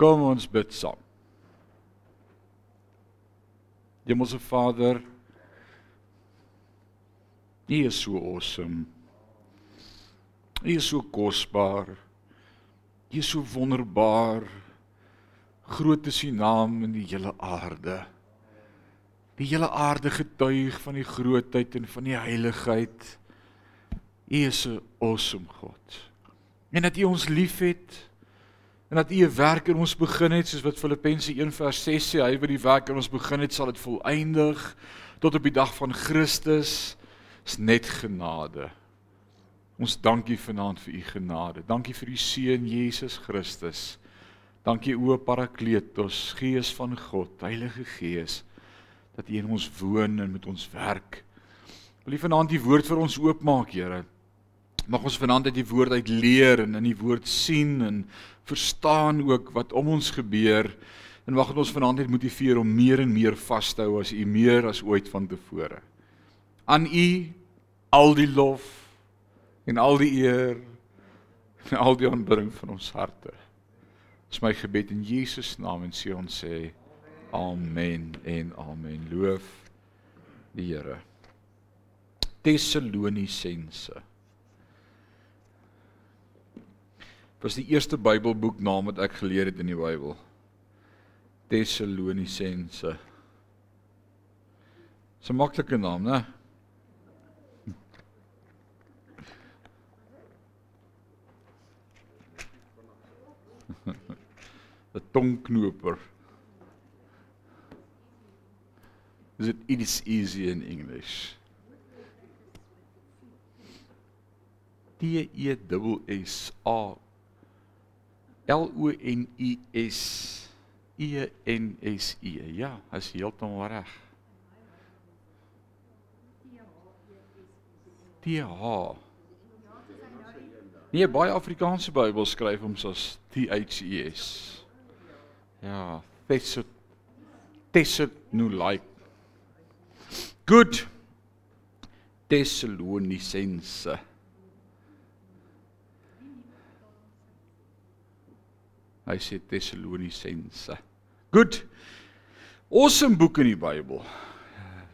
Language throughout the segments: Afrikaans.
Kom ons bid saam. Hemelse Vader, U is so awesome. U is so kosbaar. U is so wonderbaar. Groot is U naam in die hele aarde. Die hele aarde getuig van die grootheid en van die heiligheid. U is 'n awesome God. En dat U ons liefhet en dat U 'n werk in ons begin het soos wat Filippense 1:6 sê, hy wat die werk in ons begin het, sal dit volëindig tot op die dag van Christus. Is net genade. Ons dankie vanaand vir U genade. Dankie vir U seun Jesus Christus. Dankie o Parakletos, Gees van God, Heilige Gees, dat U in ons woon en met ons werk. Wil U vanaand die woord vir ons oopmaak, Here? Mag ons vanaand uit die woord uit leer en in die woord sien en verstaan ook wat om ons gebeur en mag ons vanaand net motiveer om meer en meer vas te hou as u meer as ooit van tevore. Aan u al die lof en al die eer en al die aanbidding van ons harte. Dis my gebed in Jesus naam en sê ons sê amen en amen. Loof die Here. Tessalonisense was die eerste Bybelboek naam wat ek geleer het in die Bybel. Tessalonisense. 'n Maklike naam, né? Die tongknoper. Is it is easy in English? T E S S A L O N I S E N S E. Ja, is heeltemal reg. T H. Nee, baie Afrikaanse Bybels skryf hom soos T H E S. Ja, Thessalonians Thessalonians Good. Thessalonicense. Hy sê Tessalonisense. Goed. Awesome boek in die Bybel.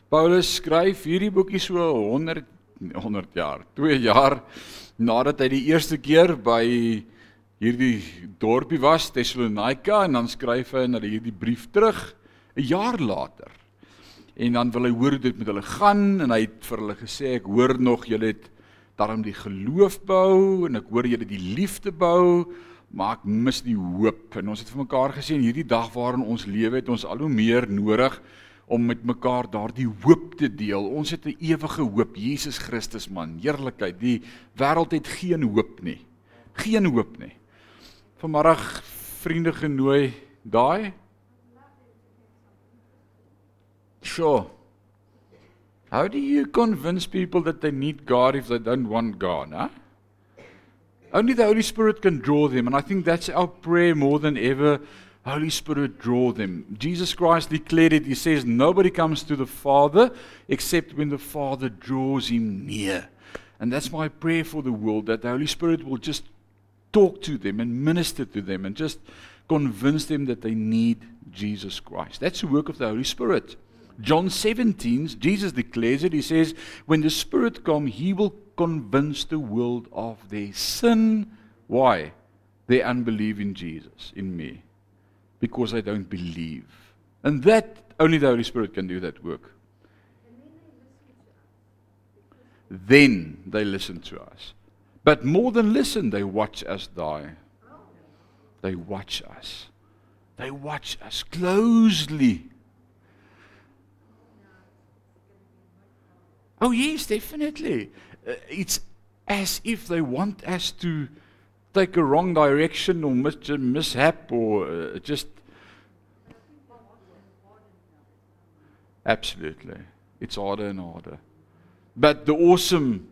Paulus skryf hierdie boekie so 100 100 jaar, 2 jaar nadat hy die eerste keer by hierdie dorpie was, Tessalonika en dan skryf hy na hierdie brief terug 'n jaar later. En dan wil hy hoor hoe dit met hulle gaan en hy het vir hulle gesê ek hoor nog julle het daarom die geloof bou en ek hoor julle die liefde bou maar ek mis die hoop en ons het vir mekaar gesê in hierdie dag waarin ons lewe het ons al hoe meer nodig om met mekaar daardie hoop te deel. Ons het 'n ewige hoop, Jesus Christus man, heerlikheid. Die wêreld het geen hoop nie. Geen hoop nie. Vanmiddag vriende genooi daai. Sure. How do you convince people that they need God if they don't want God, huh? Only the Holy Spirit can draw them. And I think that's our prayer more than ever. Holy Spirit, draw them. Jesus Christ declared it. He says, Nobody comes to the Father except when the Father draws him near. And that's my prayer for the world that the Holy Spirit will just talk to them and minister to them and just convince them that they need Jesus Christ. That's the work of the Holy Spirit. John 17, Jesus declares it. He says, When the Spirit comes, he will convince the world of their sin. Why? They unbelieve in Jesus, in me. Because they don't believe. And that, only the Holy Spirit can do that work. Then they listen to us. But more than listen, they watch us die. They watch us. They watch us closely. Oh, yes, definitely. Uh, it's as if they want us to take a wrong direction or mis- mishap or uh, just. Absolutely. It's harder and harder. But the awesome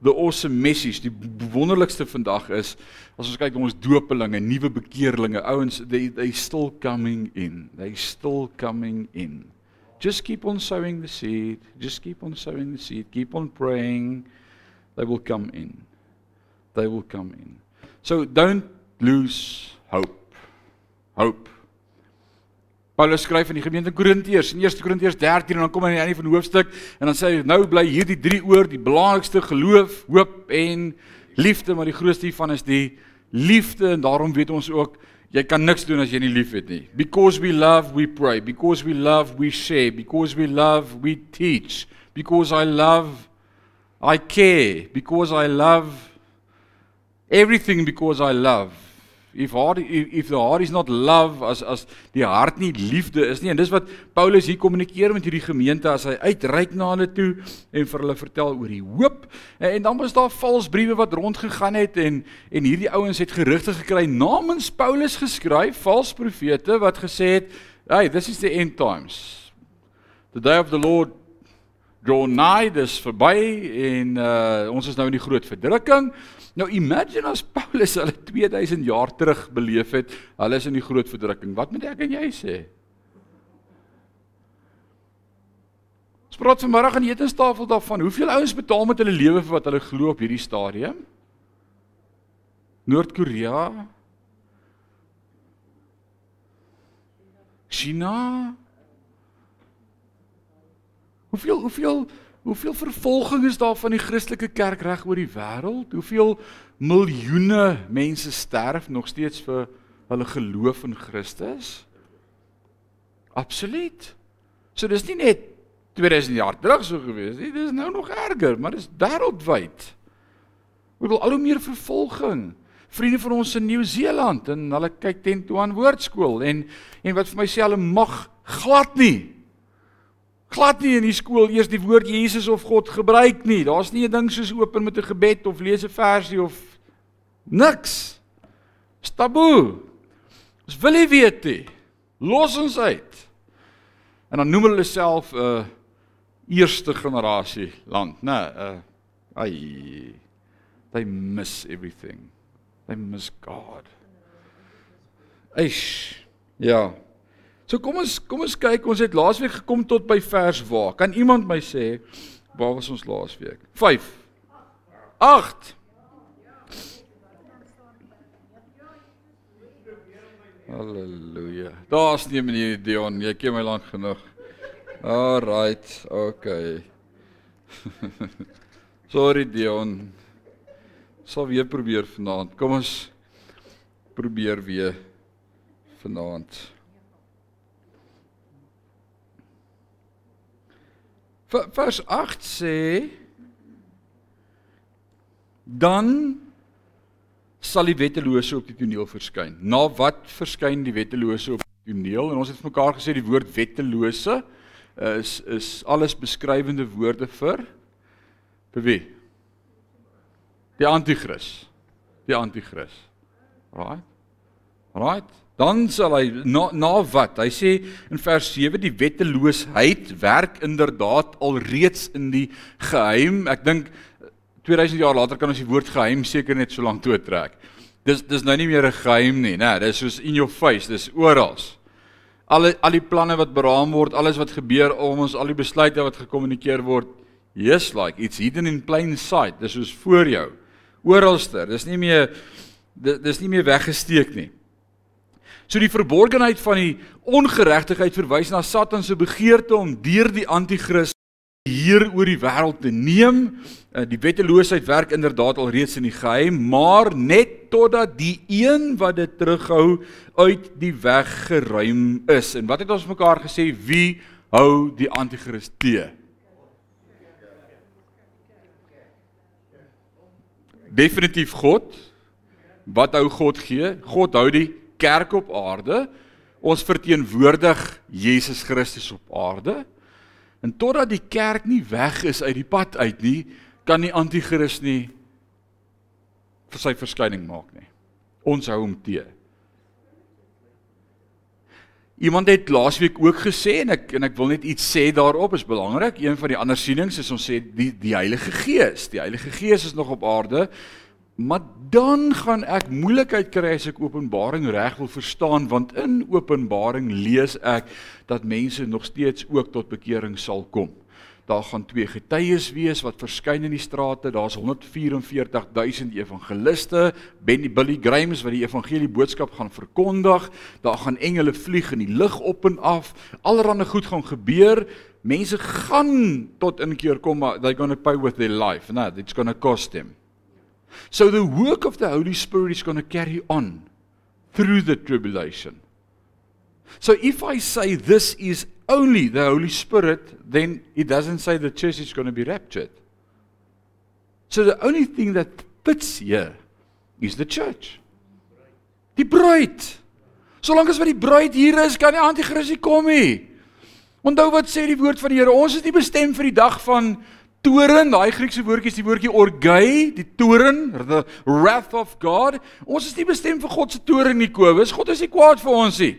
the awesome message, die wonderlikste vandag is as ons kyk na ons doopelinge, nuwe bekeerlinge, ouens, they they still coming in. They still coming in. Just keep on sowing the seed. Just keep on sowing the seed. Keep on praying. They will come in. They will come in. So don't lose hope. hope. Paulus skryf aan die gemeente Korintiërs in 1 Korintiërs 13 en dan kom hy aan die einde van die hoofstuk en dan sê hy nou bly hierdie drie oor die belangrikste geloof, hoop en liefde, maar die grootste hiervan is die liefde en daarom weet ons ook jy kan niks doen as jy nie liefhet nie. Because we love, we pray. Because we love, we share. Because we love, we teach. Because I love, I care. Because I love everything because I love if heart if, if the heart is not love as as die hart nie liefde is nie en dis wat Paulus hier kommunikeer met hierdie gemeente as hy uitreik na hulle toe en vir hulle vertel oor die hoop en, en dan was daar vals briewe wat rondgegaan het en en hierdie ouens het gerugte gekry namens Paulus geskryf vals profete wat gesê het hey this is the end times the day of the lord draw nigh dis verby en uh, ons is nou in die groot verdrukking Nou imagine as Paulus hulle 2000 jaar terug beleef het, hulle is in die groot verdrukking. Wat moet ek en jy sê? Praat vanmôre aan die etenstafel daarvan, hoeveel ouens betaal met hulle lewe vir wat hulle glo op hierdie stadium? Noord-Korea? China? Hoeveel hoeveel Hoeveel vervolging is daar van die Christelike kerk reg oor die wêreld? Hoeveel miljoene mense sterf nog steeds vir hulle geloof in Christus? Absoluut. So dis nie net 2000 jaar terug so gewees nie, dis nou nog erger, maar dis wêreldwyd. Ons wil al hoe meer vervolging. Vriende van ons in Nieu-Seeland en hulle kyk teen toe aan woordskool en en wat vir my sê hulle mag glad nie glad nie in die skool eers die woord Jesus of God gebruik nie. Daar's nie 'n ding soos open met 'n gebed of lees 'n versie of niks. Dis taboe. Ons wil nie weet nie. Los ons uit. En dan noem hulle self 'n uh, eerste generasie land, né? Uh ai. They miss everything. They miss God. Eish. Ja. So kom ons kom ons kyk, ons het laasweek gekom tot by vers waar. Kan iemand my sê waar was ons laasweek? 5. 8. Halleluja. Daar's nie meneer Dion, jy ken my lank genoeg. Alright, okay. Sorry Dion. Sal weer probeer vanaand. Kom ons probeer weer vanaand. Vers 8 sê dan sal die wettelose op die toneel verskyn. Na wat verskyn die wettelose op die toneel? En ons het mekaar gesê die woord wettelose is is alles beskrywende woorde vir vir wie? Die anti-kris. Die anti-kris. Right? Right? Dan sal hy na, na wat? Hy sê in vers 7 die wetteloosheid werk inderdaad alreeds in die geheim. Ek dink 2000 jaar later kan ons die woord geheim seker net so lank toe trek. Dis dis nou nie meer 'n geheim nie, né? Dis soos in your face, dis oral. Al al die planne wat beraam word, alles wat gebeur om ons al die besluite wat gekommunikeer word, yes like it's hidden in plain sight. Dis soos voor jou. Oralster. Dis nie meer dis nie meer weggesteek nie. So die verborgenheid van die ongeregtigheid verwys na Satan se begeerte om deur die anti-kris hier oor die wêreld te neem. Eh, die wetteloosheid werk inderdaad al reeds in die geheim, maar net totdat die een wat dit terughou uit die weg geruim is. En wat het ons mekaar gesê, wie hou die anti-kris te? Definitief God. Wat hou God gee? God hou die kerk op aarde. Ons verteenwoordig Jesus Christus op aarde. En totdat die kerk nie weg is uit die pad uit nie, kan die anti-kris nie vir sy verskyning maak nie. Ons hou hom te. Iemand het laasweek ook gesê en ek en ek wil net iets sê daarop, is belangrik. Een van die ander sienings is ons sê die die Heilige Gees. Die Heilige Gees is nog op aarde Maar dan gaan ek moeilikheid kry as ek Openbaring reg wil verstaan want in Openbaring lees ek dat mense nog steeds ook tot bekering sal kom. Daar gaan twee getuies wees wat verskyn in die strate. Daar's 144000 evangeliste, Benny Billy Grimes wat die evangelie boodskap gaan verkondig. Daar gaan engele vlieg in die lug op en af. Allerhande goed gaan gebeur. Mense gaan tot inkeer kom, maar they're going to pay with their life. No, it's going to cost them. So the work of the Holy Spirit is going to carry on through the tribulation. So if I say this is only the Holy Spirit, then it doesn't say the church is going to be raptured. So the only thing that fits here is the church. Die bruid. Solank as wat die bruid hier is, kan die anti-kris nie kom nie. Onthou wat sê die woord van die Here, ons is nie bestem vir die dag van toren, daai Griekse woordjie is die woordjie orgei, die toren, the wrath of God. Ons is nie bestem vir God se toren nie, Kobus. God is nie kwaad vir ons nie.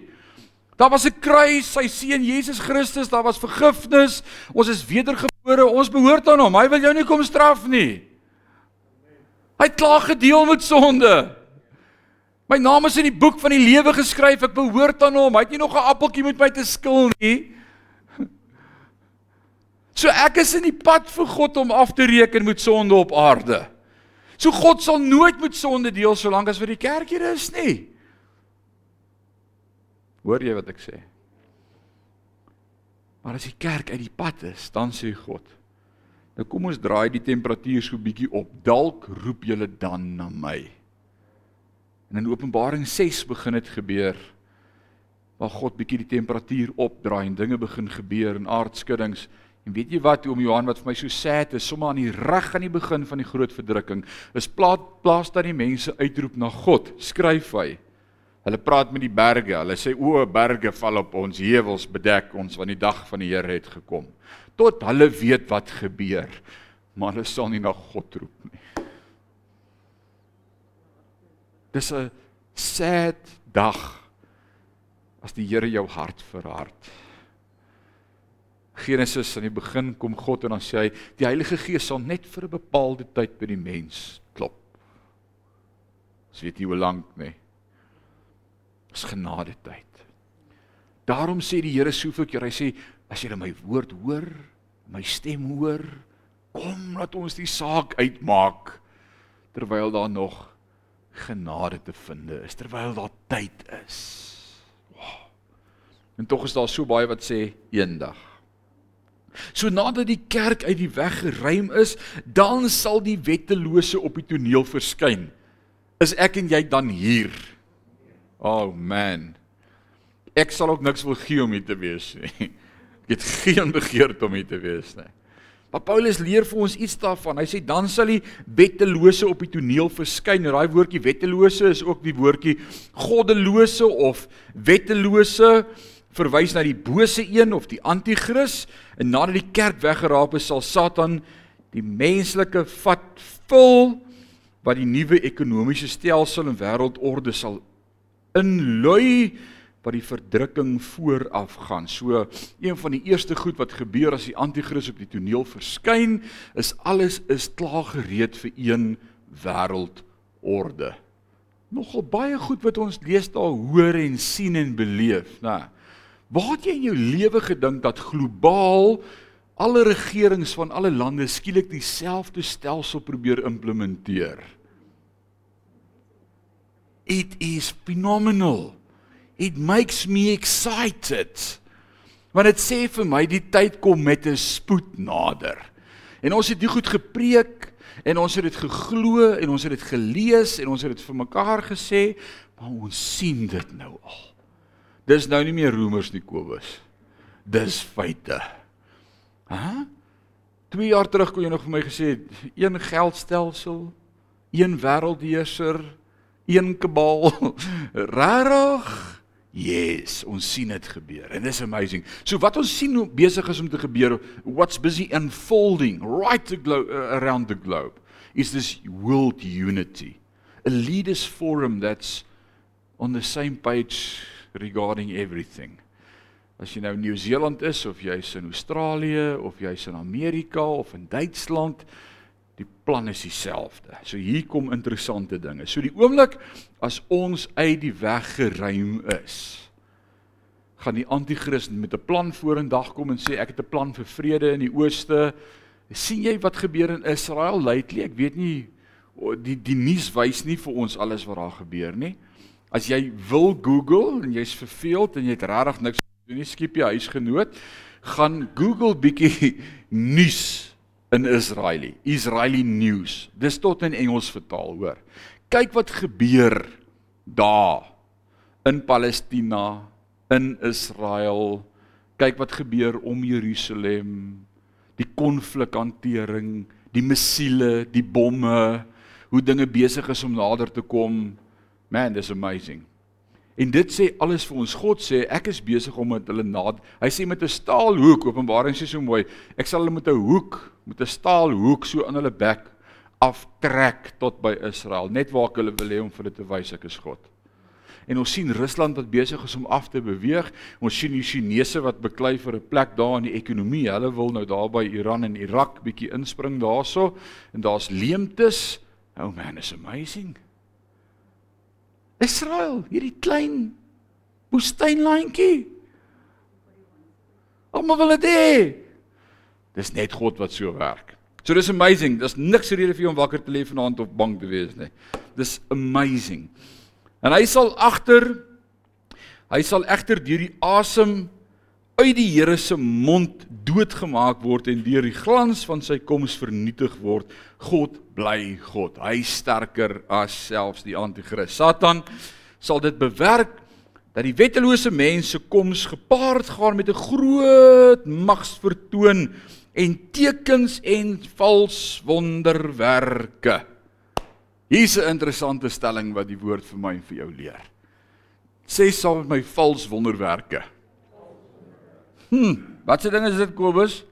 Daar was 'n kruis, sy seun Jesus Christus, daar was vergifnis. Ons is wedergebore, ons behoort aan hom. Hy wil jou nie kom straf nie. Hy het klaar gedeel met sonde. My naam is in die boek van die lewe geskryf. Ek behoort aan hom. Hy het nie nog 'n appeltjie met my te skil nie. So ek is in die pad vir God om af te reken met sonde op aarde. So God sal nooit met sonde deel solank as vir die kerk hier is nie. Hoor jy wat ek sê? Maar as die kerk uit die pad is, dan sê God, nou kom ons draai die temperatuur so bietjie op. Dalk roep julle dan na my. En in Openbaring 6 begin dit gebeur waar God bietjie die temperatuur opdraai en dinge begin gebeur en aardskuddings. En weet jy wat oom Johan wat vir my so sad is, sommer aan die reg aan die begin van die groot verdrukking, is plaas plaas dat die mense uitroep na God, skryf hy. Hulle praat met die berge. Hulle sê o, berge val op ons, heuwels bedek ons want die dag van die Here het gekom. Tot hulle weet wat gebeur, maar hulle sal nie na God roep nie. Dis 'n sad dag as die Here jou hart verhard. Genesis aan die begin kom God en dan sê hy die Heilige Gees sal net vir 'n bepaalde tyd by die mens klop. Ons weet nie hoe lank nie. Dis genade tyd. Daarom sê die Here soveel keer, hy sê as jy my woord hoor, my stem hoor, kom laat ons die saak uitmaak terwyl daar nog genade te vind is, terwyl daar tyd is. Wow. En tog is daar so baie wat sê eendag. So nadat die kerk uit die weg geruim is, dan sal die wettelose op die toneel verskyn. Is ek en jy dan hier? Oh man. Ek sal ook niks wil gee om hier te wees nie. Ek het geen begeerte om hier te wees nie. Maar Paulus leer vir ons iets daarvan. Hy sê dan sal die wettelose op die toneel verskyn. Nou daai woordjie wettelose is ook die woordjie goddelose of wettelose verwys na die bose een of die anti-kris en nadat die kerk weggeraap is sal Satan die menslike vat vul wat die nuwe ekonomiese stelsel en wêreldorde sal inlui wat die verdrukking vooraf gaan. So een van die eerste goed wat gebeur as die anti-kris op die toneel verskyn, is alles is klaar gereed vir een wêreldorde. Nogal baie goed wat ons lees daar hoor en sien en beleef, né? Waar het jy in jou lewe gedink dat globaal alle regerings van alle lande skielik dieselfde stelsel probeer implementeer? It is phenomenal. It makes me excited. Want dit sê vir my die tyd kom met 'n spoed nader. En ons het dit goed gepreek en ons het dit geglo en ons het dit gelees en ons het dit vir mekaar gesê, maar ons sien dit nou al. Dis nou nie meer roemers nie, Kobus. Dis feite. Hæ? 2 jaar terug kon jy nog vir my gesê een geldstelsel, een wêreldheerser, een kabal. Rarig. Yes, ons sien dit gebeur and it's amazing. So wat ons sien besig is om te gebeur, what's busy unfolding right the globe, uh, around the globe is this world unity. A leaders forum that's on the same page regarding everything. As jy nou in Nieu-Seeland is of jy's in Australië of jy's in Amerika of in Duitsland, Die plan is dieselfde. So hier kom interessante dinge. So die oomblik as ons uit die weg geruim is, gaan die anti-kris met 'n plan vorendag kom en sê ek het 'n plan vir vrede in die ooste. sien jy wat gebeur in Israel lately? Ek weet nie die die nuus wys nie vir ons alles wat daar gebeur nie. As jy wil Google en jy's verveeld en jy het regtig niks doen nie, skiep jy huisgenoot, gaan Google bietjie nuus in Israel. Israeli news. Dis tot in Engels vertaal, hoor. Kyk wat gebeur daar in Palestina, in Israel. Kyk wat gebeur om Jerusalem. Die konflikhantering, die missiele, die bomme, hoe dinge besig is om nader te kom. Man, this amazing. En dit sê alles vir ons. God sê ek is besig om met hulle na Hy sê met 'n staalhoek, Openbaring sê so mooi, ek sal hulle met 'n hoek, met 'n staalhoek so in hulle bek aftrek tot by Israel, net waar ek hulle wil hê om vir hulle te wys ek is God. En ons sien Rusland wat besig is om af te beweeg. Ons sien die Chinese wat beklei vir 'n plek daar in die ekonomie. Hulle wil nou daar by Iran en Irak bietjie inspring daarso en daar's leemtes. Oh man, is amazing. Israel, hierdie klein woestynlandjie. Almal wil dit hê. Dis net God wat so werk. So dis amazing. Dis niks rede vir jou om wakker te lê vanaand of bang te wees nie. Dis amazing. En hy sal agter hy sal egter deur die asem uit die Here se mond doodgemaak word en deur die glans van sy koms vernietig word. God bly God. Hy sterker as selfs die anti-kris. Satan sal dit bewerk dat die wettelose mense koms gepaard gaan met 'n groot magsvertoon en tekens en vals wonderwerke. Hier's 'n interessante stelling wat die woord vir my en vir jou leer. Sê saam met my vals wonderwerke. Hm, wat se ding is dit Kobus?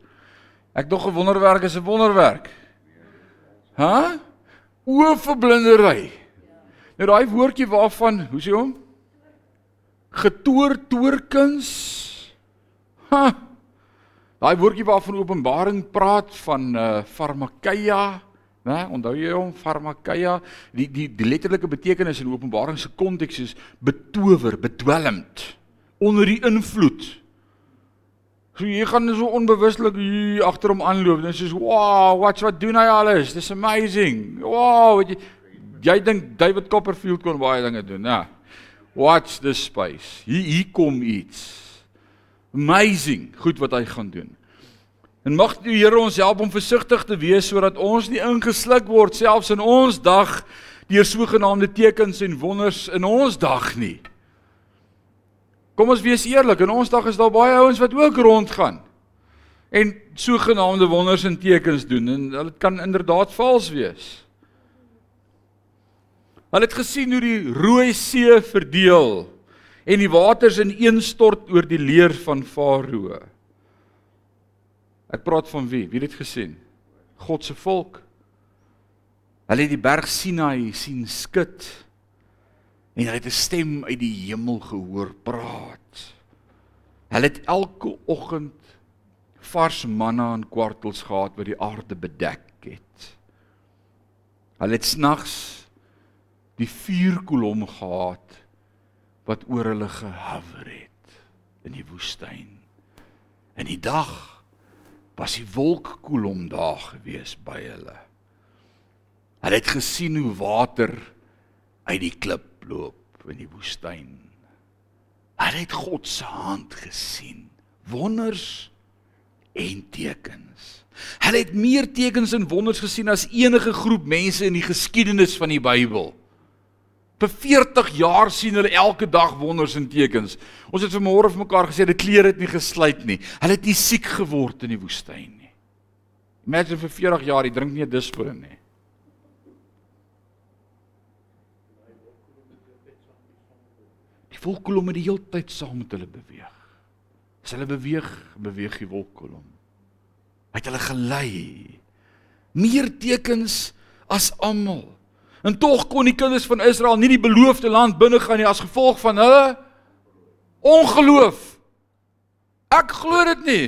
Ek dog 'n wonderwerk is 'n wonderwerk. Hæ? Huh? Oofverblindery. Nou daai woordjie waarvan, hoe sê hom? Getoor toorkuns. Ha. Daai woordjie waarvan Openbaring praat van uh farmakeia, né? Onthou jy hom farmakeia? Die die die letterlike betekenis in Openbaring se konteks is betower, bedwelmd, onder die invloed. So jy gaan so onbewuslik hier agter hom aanloop en sê, "Wow, watch wat doen hy alles? This amazing." Wow, jy jy dink David Copperfield kon baie dinge doen, ja. Watch this space. Hier hier kom iets. Amazing, goed wat hy gaan doen. En mag die Here ons help om versigtig te wees sodat ons nie ingesluk word selfs in ons dag deur sogenaamde tekens en wonders in ons dag nie. Kom ons wees eerlik, in ons dag is daar baie ouens wat ook rondgaan en sogenaamde wonders en tekens doen en dit kan inderdaad vals wees. Hulle het gesien hoe die Rooi See verdeel en die waters ineenstort oor die leer van Farao. Ek praat van wie? Wie het dit gesien? God se volk. Hulle het die berg Sinai sien skud en hy het 'n stem uit die hemel gehoor praat. Hulle het elke oggend vars manna en kwartels gehad wat die aarde bedek het. Hulle het snags die vuurkolom gehad wat oor hulle gehover het in die woestyn. In die dag was die wolkkolom daar gewees by hulle. Hulle het gesien hoe water uit die klip loop in die woestyn. Hulle het God se hand gesien, wonders en tekens. Hulle het meer tekens en wonders gesien as enige groep mense in die geskiedenis van die Bybel. Vir 40 jaar sien hulle elke dag wonders en tekens. Ons het vanmôre vir mekaar gesê die klere het nie gesluit nie. Hulle het nie siek geword in die woestyn nie. Imagine vir 40 jaar, jy drink nie 'n disprin nie. Wolkkolom die hele tyd saam met hulle beweeg. As hulle beweeg, beweeg die wolkkolom. Hy het hulle gelei. Meer tekens as almal. En tog kon die kinders van Israel nie die beloofde land binne gaan nie as gevolg van hulle ongeloof. Ek glo dit nie.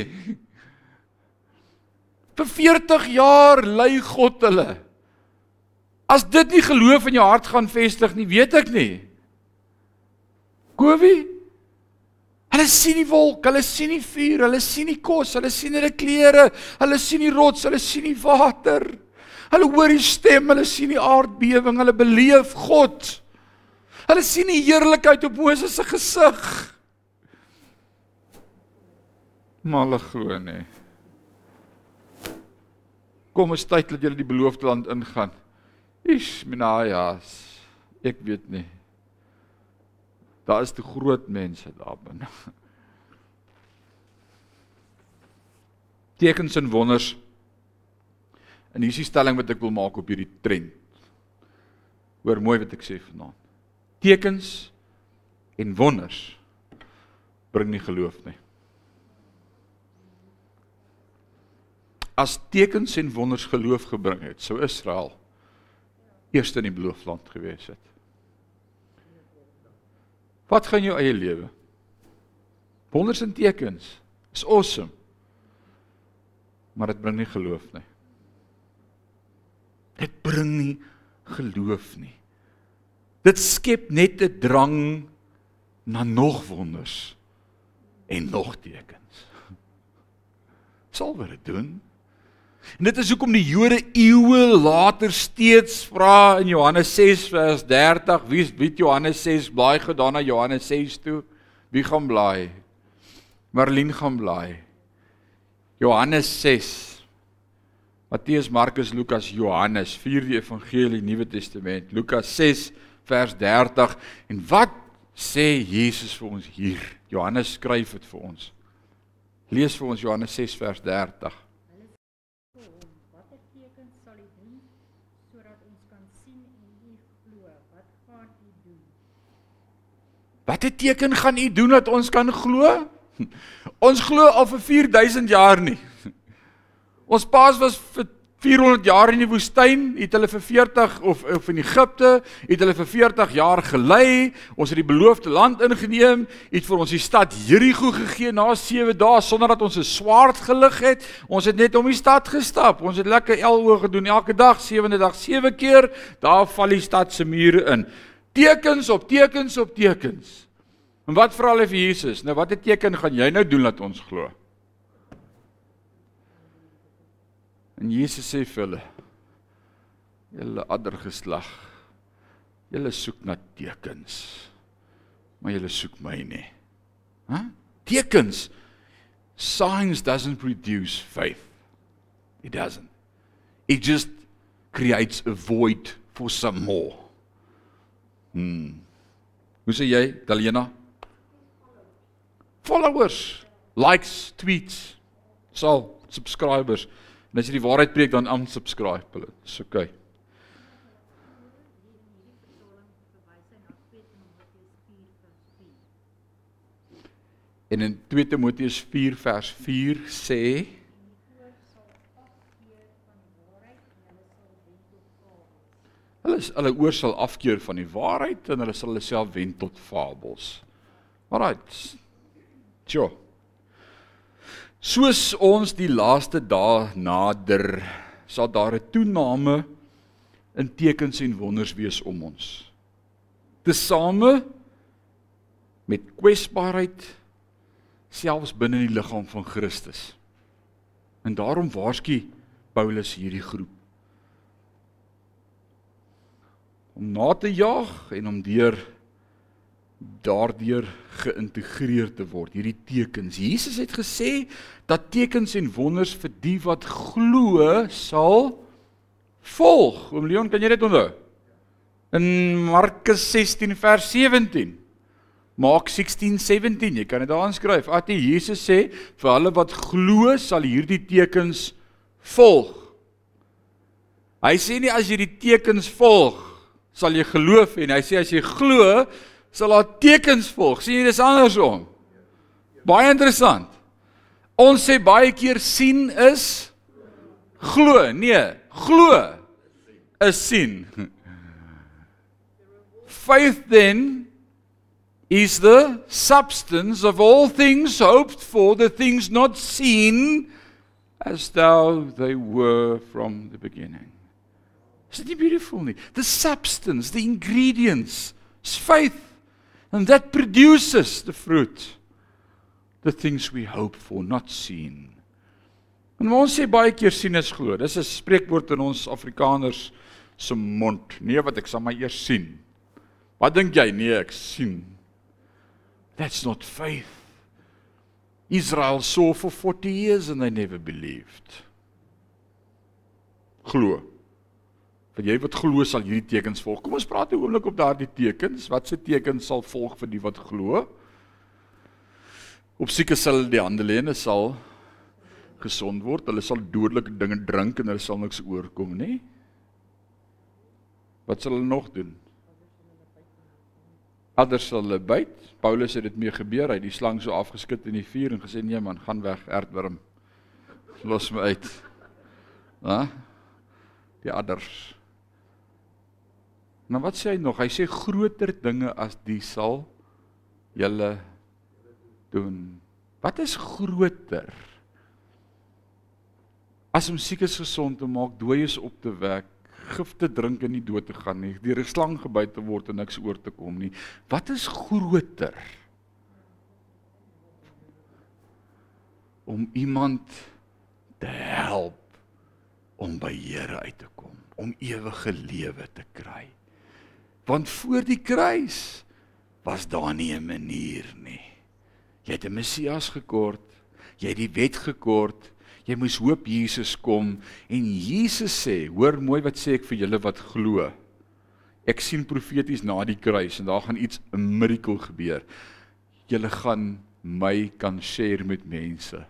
Vir 40 jaar lei God hulle. As dit nie geloof in jou hart gaan vestig nie, weet ek nie. Kowie? Hulle sien die wolk, hulle sien die vuur, hulle sien die kos, hulle sien hulle klere, hulle sien die rots, hulle sien die water. Hulle hoor die stem, hulle sien die aardbewing, hulle beleef God. Hulle sien die heerlikheid op Moses se gesig. Maar hulle glo nie. Kom ons tyd dat julle die beloofde land ingaan. Ish, minajas. Ek weet nie. Daar is te groot mense daar binne. Tekens en wonders. En hier is die stelling wat ek wil maak op hierdie trend. Hoor mooi wat ek sê vanaand. Tekens en wonders bring nie geloof nie. As tekens en wonders geloof gebring het, sou Israel eers in die beloofde land gewees het. Wat gaan jou eie lewe? Wonders en tekens is awesome. Maar dit bring nie geloof nie. Dit bring nie geloof nie. Dit skep net 'n drang na nog wonders en nog tekens. Sal wat dit doen? En dit is hoekom die Jode eeue later steeds vra in Johannes 6 vers 30, wie wie Johannes 6 blaai gedaan na Johannes 6 toe? Wie gaan blaai? Marlene gaan blaai. Johannes 6. Matteus, Markus, Lukas, Johannes, vier die evangelie Nuwe Testament. Lukas 6 vers 30 en wat sê Jesus vir ons hier? Johannes skryf dit vir ons. Lees vir ons Johannes 6 vers 30. Wat 'n teken gaan u doen dat ons kan glo? Ons glo al vir 4000 jaar nie. Ons paas was vir 400 jaar in die woestyn, het hulle vir 40 of of in Egipte, het hulle vir 40 jaar gelei. Ons het die beloofde land ingeneem, het vir ons die stad Jerigo gegee na 7 dae sonder dat ons 'n swaard gelig het. Ons het net om die stad gestap. Ons het lekker eloe gedoen elke dag, sewende dag, sewe keer. Daar val die stad se mure in tekens op tekens op tekens. En wat vra hulle vir Jesus? Nou watter teken gaan jy nou doen dat ons glo? En Jesus sê vir hulle: Julle ander geslag, julle soek na tekens, maar julle soek my nie. Hæ? Tekens. Signs doesn't produce faith. It doesn't. It just creates a void for some more. Hmm. Hoe sê jy, Dalena? Followers, likes, tweets, sal subscribers. En as jy die waarheid preek dan unsubscribe hulle. Dis oké. Okay. En in 2 Timoteus 4 vers 4 sê Hulle is hulle oor sal afkeer van die waarheid en hulle sal self wend tot fabels. Alraight. Tjo. Soos ons die laaste dae nader, sal daar 'n toename in tekens en wonders wees om ons. Tesame met kwesbaarheid selfs binne die liggaam van Christus. En daarom waarsku Paulus hierdie groep om na te jaag en om deur daardeur geïntegreer te word hierdie tekens. Jesus het gesê dat tekens en wonders vir die wat glo sal volg. Oom Leon, kan jy dit onthou? In Markus 16 vers 17. Mark 16:17, jy kan dit daar aanskryf. At Jesus sê vir hulle wat glo sal hierdie tekens volg. Hy sê nie as jy die tekens volg sal jy geloof en hy sê as jy glo sal daar tekens volg. sien jy dis andersom. Baie interessant. Ons sê baie keer sien is glo. Nee, glo is sien. Faith then is the substance of all things hoped for, the things not seen as though they were from the beginning. Is it beautiful nie? The substance, the ingredients, is faith and that produces the fruit the things we hope for not seen. En ons sê baie keer sien is glo. Dis 'n spreekwoord in ons Afrikaners se mond. Nee, wat ek sal maar eers sien. Wat dink jy? Nee, ek sien. That's not faith. Israel saw for 40 years and they never believed. Glo. Vir jy wat glo sal hierdie tekens volg. Kom ons praat 'n oomblik op daardie tekens. Wat se tekens sal volg vir die wat glo? Op sieke sal die hande lê en sal gesond word. Hulle sal dodelike dinge drink en hulle sal niks oorkom nie. Wat sal hulle nog doen? Anders sal hulle byt. Paulus het dit mee gebeur. Hy het die slang so afgeskit in die vuur en gesê nee man, gaan weg, aardwurm. Los my uit. Hæ? Die adders. Nou wat sê hy nog? Hy sê groter dinge as die sal julle doen. Wat is groter? As om siekes gesond te maak, dooies op te wek, gif te drink en nie dood te gaan nie, deur 'n slang gebyt te word en niks oor te kom nie. Wat is groter? Om iemand te help om by Here uit te kom, om ewige lewe te kry. Want voor die kruis was daar nie 'n manier nie. Jy het 'n Messias gekort, jy het die wet gekort, Jy moes hoop Jesus kom en Jesus sê, hoor mooi wat sê ek vir julle wat glo. Ek sien profeties na die kruis en daar gaan iets 'n miracle gebeur. Julle gaan my kan share met mense.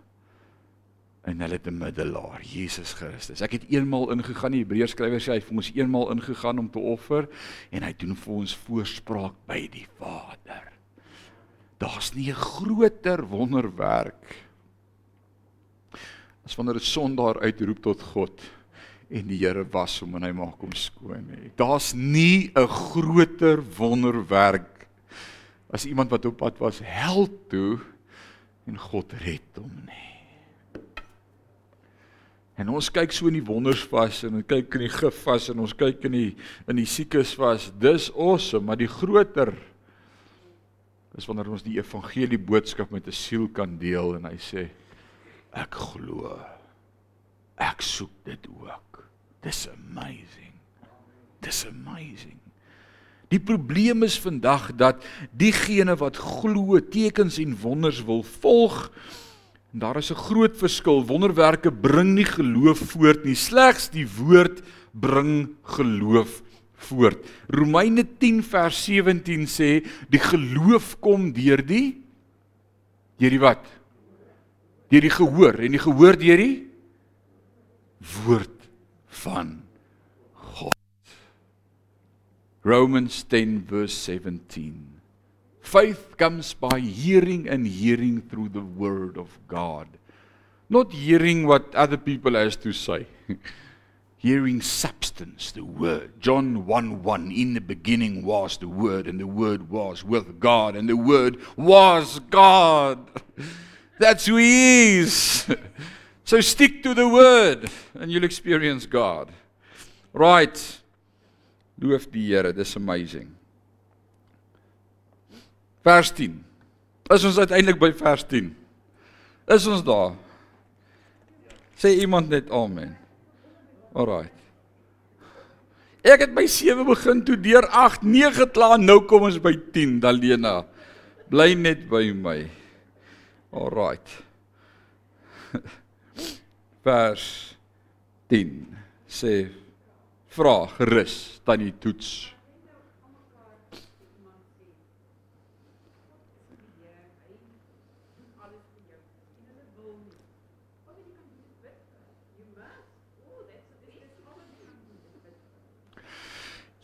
En hulle het 'n middelaar, Jesus Christus. Ek het eenmal ingegaan, die Hebreërs skrywer sê hy het ons eenmal ingegaan om te offer en hy doen vir ons voorspraak by die Vader. Daar's nie 'n groter wonderwerk as wanneer 'n sondaar uitroep tot God en die Here was hom en hy maak hom skoon nie. Daar's nie 'n groter wonderwerk as iemand wat op pad was hel toe en God red hom nie. En ons kyk so in die wonders vas en ons kyk in die gif vas en ons kyk in die in die siekes vas. Dis awesome, maar die groter is wanneer ons die evangelie boodskap met 'n siel kan deel en hy sê Ek glo. Ek soek dit ook. Dis amazing. Dis amazing. Die probleem is vandag dat diegene wat glo tekens en wonders wil volg en daar is 'n groot verskil. Wonderwerke bring nie geloof voort nie, slegs die woord bring geloof voort. Romeine 10 vers 17 sê die geloof kom deur die deur die wat? deur die gehoor en die gehoor deur die woord van God. Romans 10 verse 17. Faith comes by hearing and hearing through the word of God. Not hearing what other people has to say. hearing substance, the word. John 1 1 In the beginning was the word, and the word was with God, and the word was God. That's who he is. so stick to the word and you'll experience God. Right. Loof die Here, dis amazing. Vers 10. Is ons uiteindelik by vers 10? Is ons daar? Sê iemand net amen. Alraight. Ek het by 7 begin toe deur 8, 9 klaar, nou kom ons by 10, Dalena. Bly net by my. Right. Vers 10 sê vra gerus tannie toets.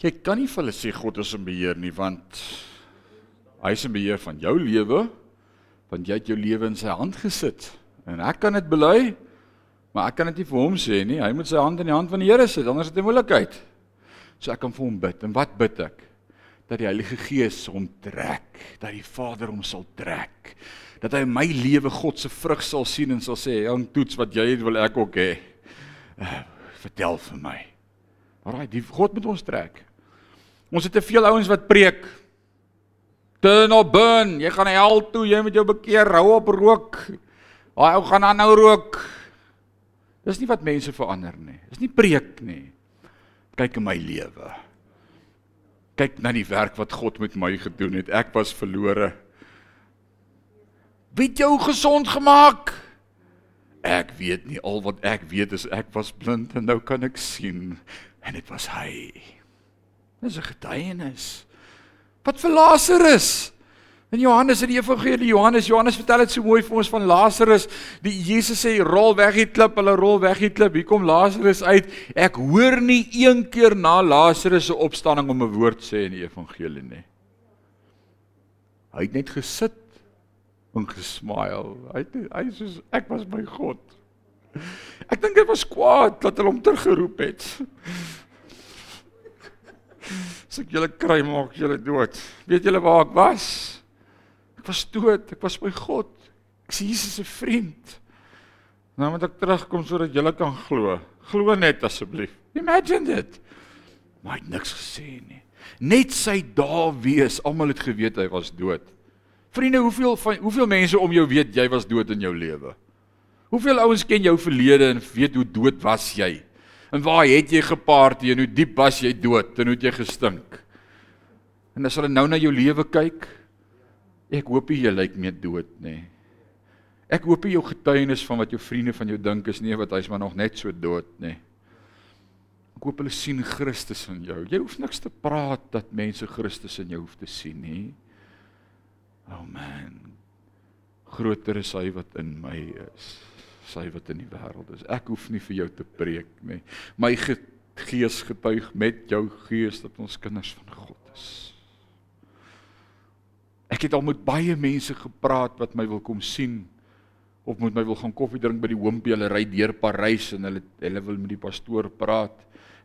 Jy kan nie vir hulle sê God is in beheer nie want hy is in beheer van jou lewe want jy het jou lewe in sy hand gesit. En ek kan dit bely, maar ek kan dit nie vir hom sê nie. Hy moet sy hand in die hand van die Here sit, anders het hy moeilikheid. So ek kan vir hom bid. En wat bid ek? Dat die Heilige Gees hom trek, dat die Vader hom sal trek. Dat hy my lewe God se vrug sal sien en sal sê, "Jong, toets wat jy het, wil ek ook hê." Uh, vertel vir my. Alraai, die God moet ons trek. Ons het te veel ouens wat preek turn or burn. Jy gaan hel toe, jy moet jou bekeer, hou op rook. Daai ou gaan aanhou rook. Dis nie wat mense verander nie. Dis nie preek nie. Kyk in my lewe. Kyk na die werk wat God met my gedoen het. Ek was verlore. Wie het jou gesond gemaak? Ek weet nie al wat ek weet is ek was blind en nou kan ek sien en dit was hy. Dis 'n getuienis. Wat vir Lazarus? In Johannes in die Evangelie Johannes Johannes vertel dit so mooi vir ons van Lazarus. Die Jesus sê rol weg die klip, hulle rol weg die klip. Hier kom Lazarus uit. Ek hoor nie een keer na Lazarus se opstanding om 'n woord sê in die Evangelie nie. Hy het net gesit en gesmile. Hy het, hy sê ek was by God. Ek dink dit was kwaad dat hulle hom teruggeroep het. As ek julle kry maak julle dood. Weet julle waar ek was? Ek was dood, ek was by God. Ek is Jesus se vriend. Nou moet ek terugkom sodat julle kan glo. Glo net asseblief. Imagine dit. Maar het niks gesê nie. Net sy daar wees, almal het geweet hy was dood. Vriende, hoeveel van hoeveel mense om jou weet jy was dood in jou lewe? Hoeveel ouens ken jou verlede en weet hoe dood was jy? En waar het jy gepaard en hoe diep was jy dood en hoe het jy gestink? En as hulle nou na jou lewe kyk, Ek hoop jy lyk meer dood nê. Nee. Ek hoop jou getuienis van wat jou vriende van jou dink is nie wat hy's maar nog net so dood nê. Nee. Ek hoop hulle sien Christus in jou. Jy hoef niks te praat dat mense Christus in jou hoef te sien nie. Oh man. Groter is hy wat in my is, sy wat in die wêreld is. Ek hoef nie vir jou te preek nie. My gees getuig met jou gees dat ons kinders van God is. Ek het al met baie mense gepraat wat my wil kom sien of moet my wil gaan koffie drink by die Hoompie. Hulle ry deur Parys en hulle hulle wil met die pastoor praat.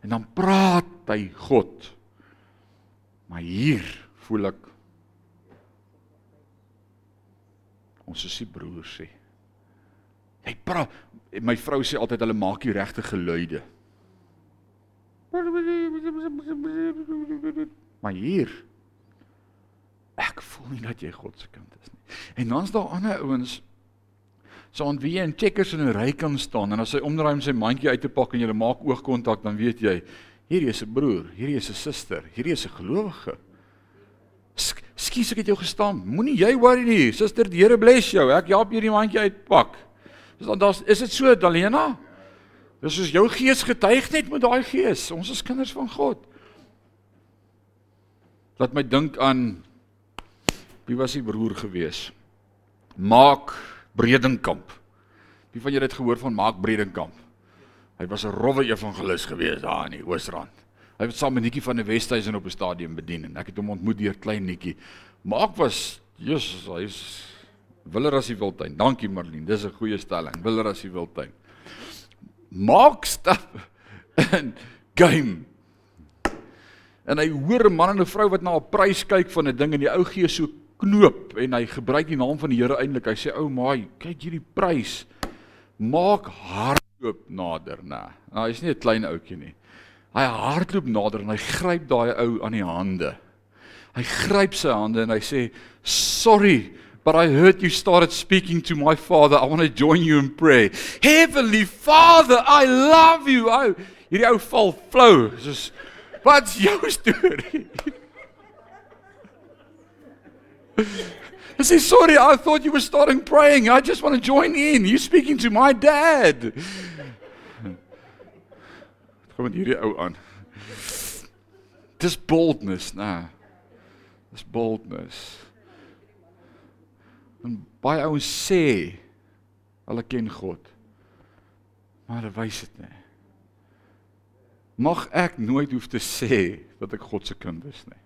En dan praat hy God. Maar hier voel ek ons is die broers sê. Hy praat my vrou sê altyd hulle maak die regte geluide. Maar hier ek voel nie dat jy God se kind is nie. En dan's daar ander ouens so aan wie jy in checkers in 'n ry kan staan en as hy omdraai om sy mandjie uit te pak en jy maak oogkontak dan weet jy hierdie is 'n broer, hierdie is 'n suster, hierdie is 'n gelowige. Skus ek het jou gestaan. Moenie jy worry nie. Suster, die Here bless jou. Ek help hierdie mandjie uitpak. Dis dan daar's is dit so, Dalena? Dis soos jou gees getuig net met daai gees. Ons is kinders van God. Laat my dink aan Wie was die broer gewees? Maak Bredenkamp. Wie van julle het gehoor van Maak Bredenkamp? Hy was 'n rowwe evangelis gewees daar in die Oosrand. Hy het saam met Nikki van die Westhuizen op 'n stadium bedien en ek het hom ontmoet deur klein Nikki. Maak was Jesus, hy's willer as die wildtuin. Dankie Marlene, dis 'n goeie stelling. Willer as die wildtuin. Maak stap in game. En hy hoor 'n man en 'n vrou wat na 'n prys kyk van 'n ding en die ou gee so knoop en hy gebruik die naam van die Here eintlik. Hy sê ou maai, kyk hierdie prys. Maak hardloop nader, nê. Nou hy's nie 'n klein ouetjie nie. Hy hardloop nader en hy gryp daai ou aan die hande. Hy gryp sy hande en hy sê, "Sorry, but I heard you started speaking to my father. I want to join you in prayer. Heavenly Father, I love you." Ou, hierdie ou val flou. Soos, "Wat's jou storie?" I say, sorry, I thought you were starting praying. I just want to join in. You're speaking to my dad. Kom met hierdie ou aan. Dis boldness, né? Dis boldness. Baie ouens sê hulle ken God. Maar hulle wys dit nie. Mag ek nooit hoef te sê dat ek God se kind is nie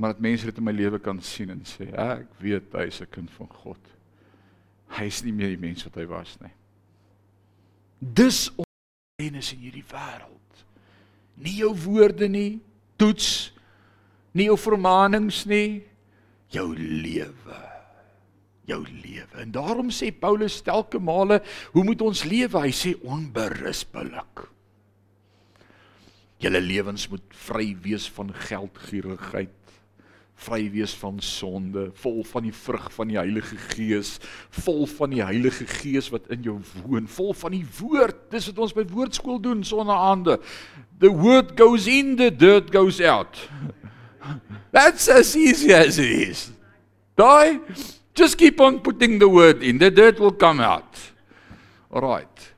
maar dat mense dit in my lewe kan sien en sê, ek weet hy is 'n kind van God. Hy is nie meer die mens wat hy was nie. Dis onreines in hierdie wêreld. Nie jou woorde nie, toets nie jou vermaanings nie, jou lewe. Jou lewe. En daarom sê Paulus telke male, hoe moet ons lewe? Hy sê onberispelik. Julle lewens moet vry wees van geldgierigheid vry wees van sonde, vol van die vrug van die Heilige Gees, vol van die Heilige Gees wat in jou woon, vol van die woord. Dis wat ons by woordskool doen sonnaande. The word goes in, the dirt goes out. That's as easy as it is. Daai just keep on putting the word in, the dirt will come out. All right.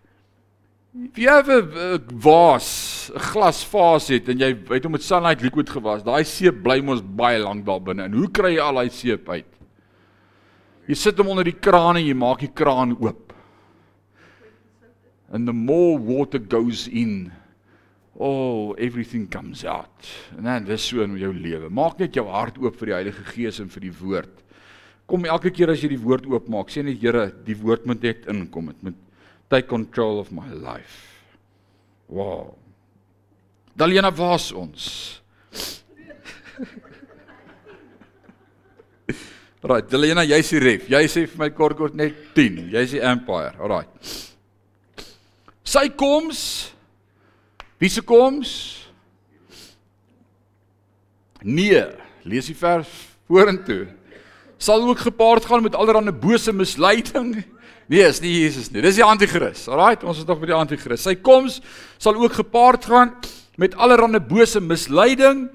If you have a, a vase, 'n glasvaas het en jy het hom met sunlight liquid gewas, daai seep bly mos baie lank daar binne. En hoe kry jy al daai seep uit? Jy sit hom onder die kraan en jy maak die kraan oop. And the more water goes in, oh, everything comes out. En dan dis so in jou lewe. Maak net jou hart oop vir die Heilige Gees en vir die woord. Kom elke keer as jy die woord oopmaak, sê net Here, die woord moet net inkom. Dit moet take control of my life. Wow. Daliena was ons. Right, Daliena, jy's die ref. Jy sê vir my kort kort net 10. Jy's die empire. Alright. Sy koms. Wie se koms? Nee, lees die vers vorentoe. Sal ook gepaard gaan met allerlei bose misleiding Nee, is nie Jesus nie. Dis die anti-kris. Alraight, ons is nog by die anti-kris. Sy koms sal ook gepaard gaan met allerlei bose misleiding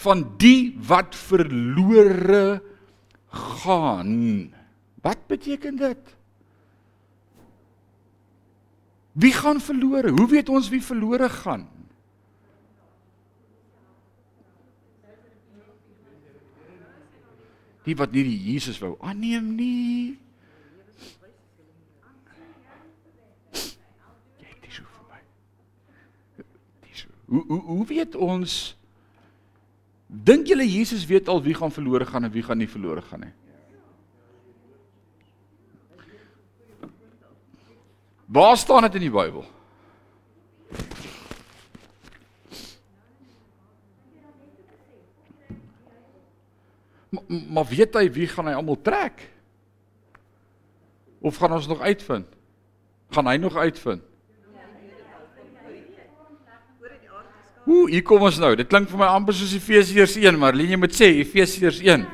van die wat verlore gaan. Wat beteken dit? Wie gaan verlore? Hoe weet ons wie verlore gaan? Die wat nie die Jesus wou aanneem nie. Hoe hoe hoe weet ons dink julle Jesus weet al wie gaan verlore gaan en wie gaan nie verlore gaan nie? Waar staan dit in die Bybel? Maar, weet hy wie gaan hy almal trek? Of gaan ons nog uitvind? Gaan hy nog uitvind? Ooh, hier kom ons nou. Dit klink vir my amper soos Efesiërs 1, maar Lenie moet sê Efesiërs 1.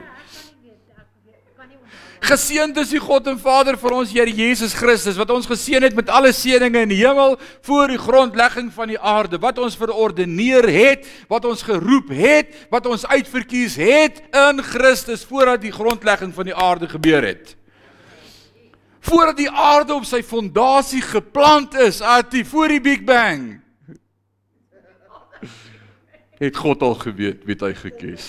Geseënd is die God en Vader vir ons Here Jesus Christus wat ons geseën het met alle seënings in die hemel voor die grondlegging van die aarde, wat ons verordeneer het, wat ons geroep het, wat ons uitverkies het in Christus voordat die grondlegging van die aarde gebeur het. Voordat die aarde op sy fondasie geplant is, atie voor die Big Bang het God al geweet wie hy gekies.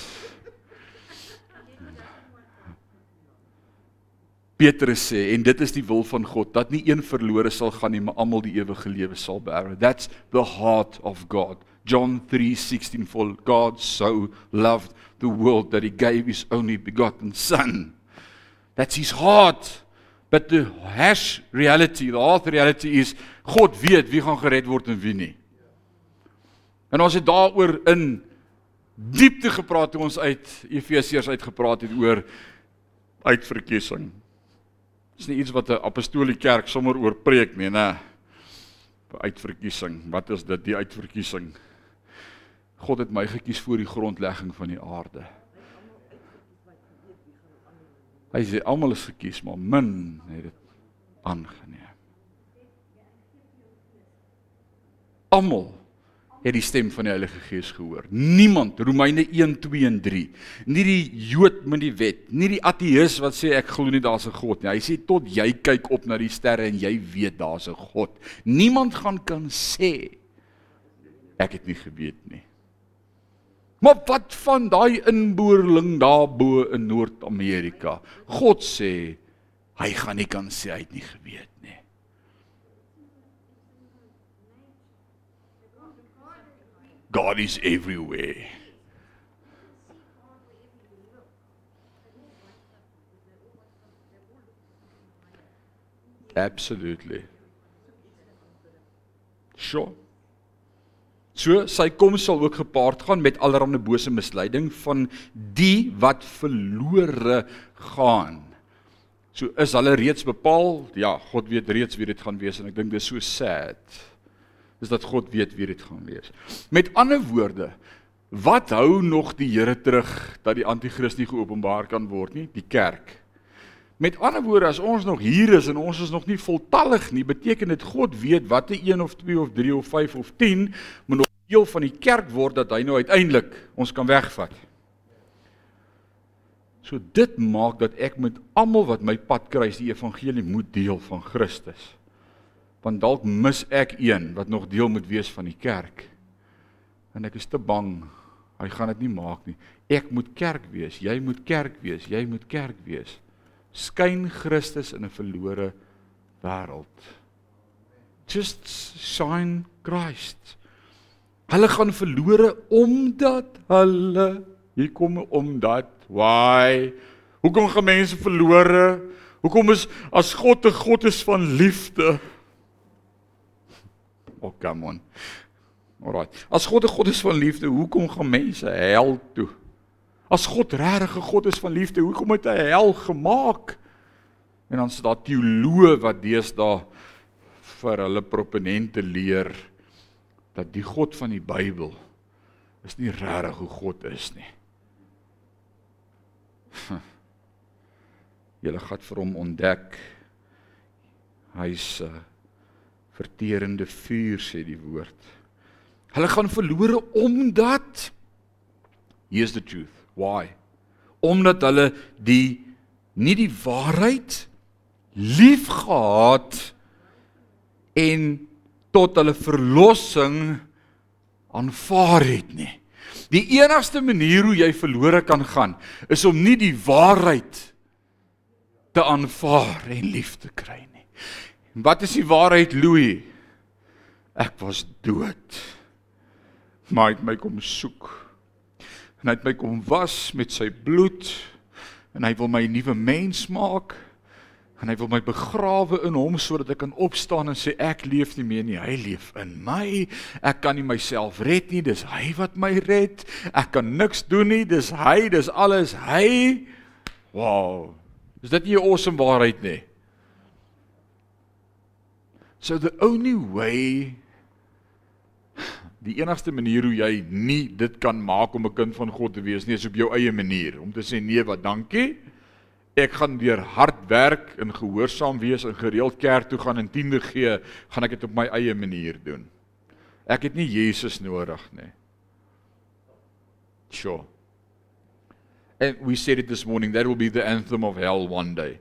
Petrus sê en dit is die wil van God dat nie een verlore sal gaan nie, maar almal die ewige lewe sal beerwe. That's the heart of God. John 3:16 for God so loved the world that he gave his only begotten son. That's his heart. But the hash reality, the hard reality is God weet wie gaan gered word en wie nie. En ons het daaroor in diepte gepraat toe ons uit Efesiërs uitgepraat het oor uitverkiesing. Dis nie iets wat 'n apostoliese kerk sommer oor preek nie, nê. Uitverkiesing. Wat is dit die uitverkiesing? God het my gekies voor die grondlegging van die aarde. Hy sê almal is gekies, maar min het dit aangeneem. Almal het die stem van die Heilige Gees gehoor. Niemand, Romeine 1, 2 en 3. Nie die Jood met die wet, nie die ateïs wat sê ek glo nie daar's 'n God nie. Hy sê tot jy kyk op na die sterre en jy weet daar's 'n God. Niemand gaan kan sê ek het nie geweet nie. Maar wat van daai inboorling daarbo in Noord-Amerika? God sê hy gaan nie kan sê hy het nie geweet God is everywhere. Absolutely. Sure. So sy koms sal ook gepaard gaan met allerlei bose misleiding van die wat verlore gaan. So is hulle reeds bepaal? Ja, God weet reeds wie dit gaan wees en ek dink dis so sad is dat God weet wie dit gaan wees. Met ander woorde, Wat hou nog die Here terug dat die anti-kris nie geopenbaar kan word nie? Die kerk. Met ander woorde, as ons nog hier is en ons is nog nie voltallig nie, beteken dit God weet watte 1 of 2 of 3 of 5 of 10 moet nog deel van die kerk word dat hy nou uiteindelik ons kan wegvat. So dit maak dat ek met almal wat my pad kruis die evangelie moet deel van Christus. Want dalk mis ek een wat nog deel moet wees van die kerk. En ek is te bang hy gaan dit nie maak nie. Ek moet kerk wees, jy moet kerk wees, jy moet kerk wees. Skyn Christus in 'n verlore wêreld. Just shine Christ. Hulle gaan verlore omdat hulle hier kom omdat Why? Hoekom gaan mense verlore? Hoekom is as God 'n God is van liefde? Oh, come on. Alraai. As God 'n God is van liefde, hoekom gaan mense hel toe? As God regtig 'n God is van liefde, hoekom het hy hel gemaak? En dan sit daar teoloë wat deesdae vir hulle proponente leer dat die God van die Bybel is nie regtig hoe God is nie. Julle gaan vir hom ontdek. Hy's 'n uh, verterende vuur sê die woord. Hulle gaan verlore omdat Here's the truth. Why? Omdat hulle die nie die waarheid liefgehad en tot hulle verlossing aanvaar het nie. Die enigste manier hoe jy verlore kan gaan is om nie die waarheid te aanvaar en lief te kry nie. Wat is die waarheid, Louis? Ek was dood. Maar hy het my kom soek. En hy het my kom was met sy bloed. En hy wil my 'n nuwe mens maak. En hy wil my begrawe in hom sodat ek kan opstaan en sê ek leef nie meer nie. Hy leef in my. Ek kan nie myself red nie. Dis hy wat my red. Ek kan niks doen nie. Dis hy. Dis alles hy. Wow is dit nie 'n awesome waarheid nie so the only way die enigste manier hoe jy nie dit kan maak om 'n kind van God te wees nie is op jou eie manier om te sê nee wat dankie ek gaan deur hard werk en gehoorsaam wees en gereeld kerk toe gaan en tiende gee, gaan ek dit op my eie manier doen. Ek het nie Jesus nodig nie. Sure. And we said it this morning that will be the anthem of hell one day.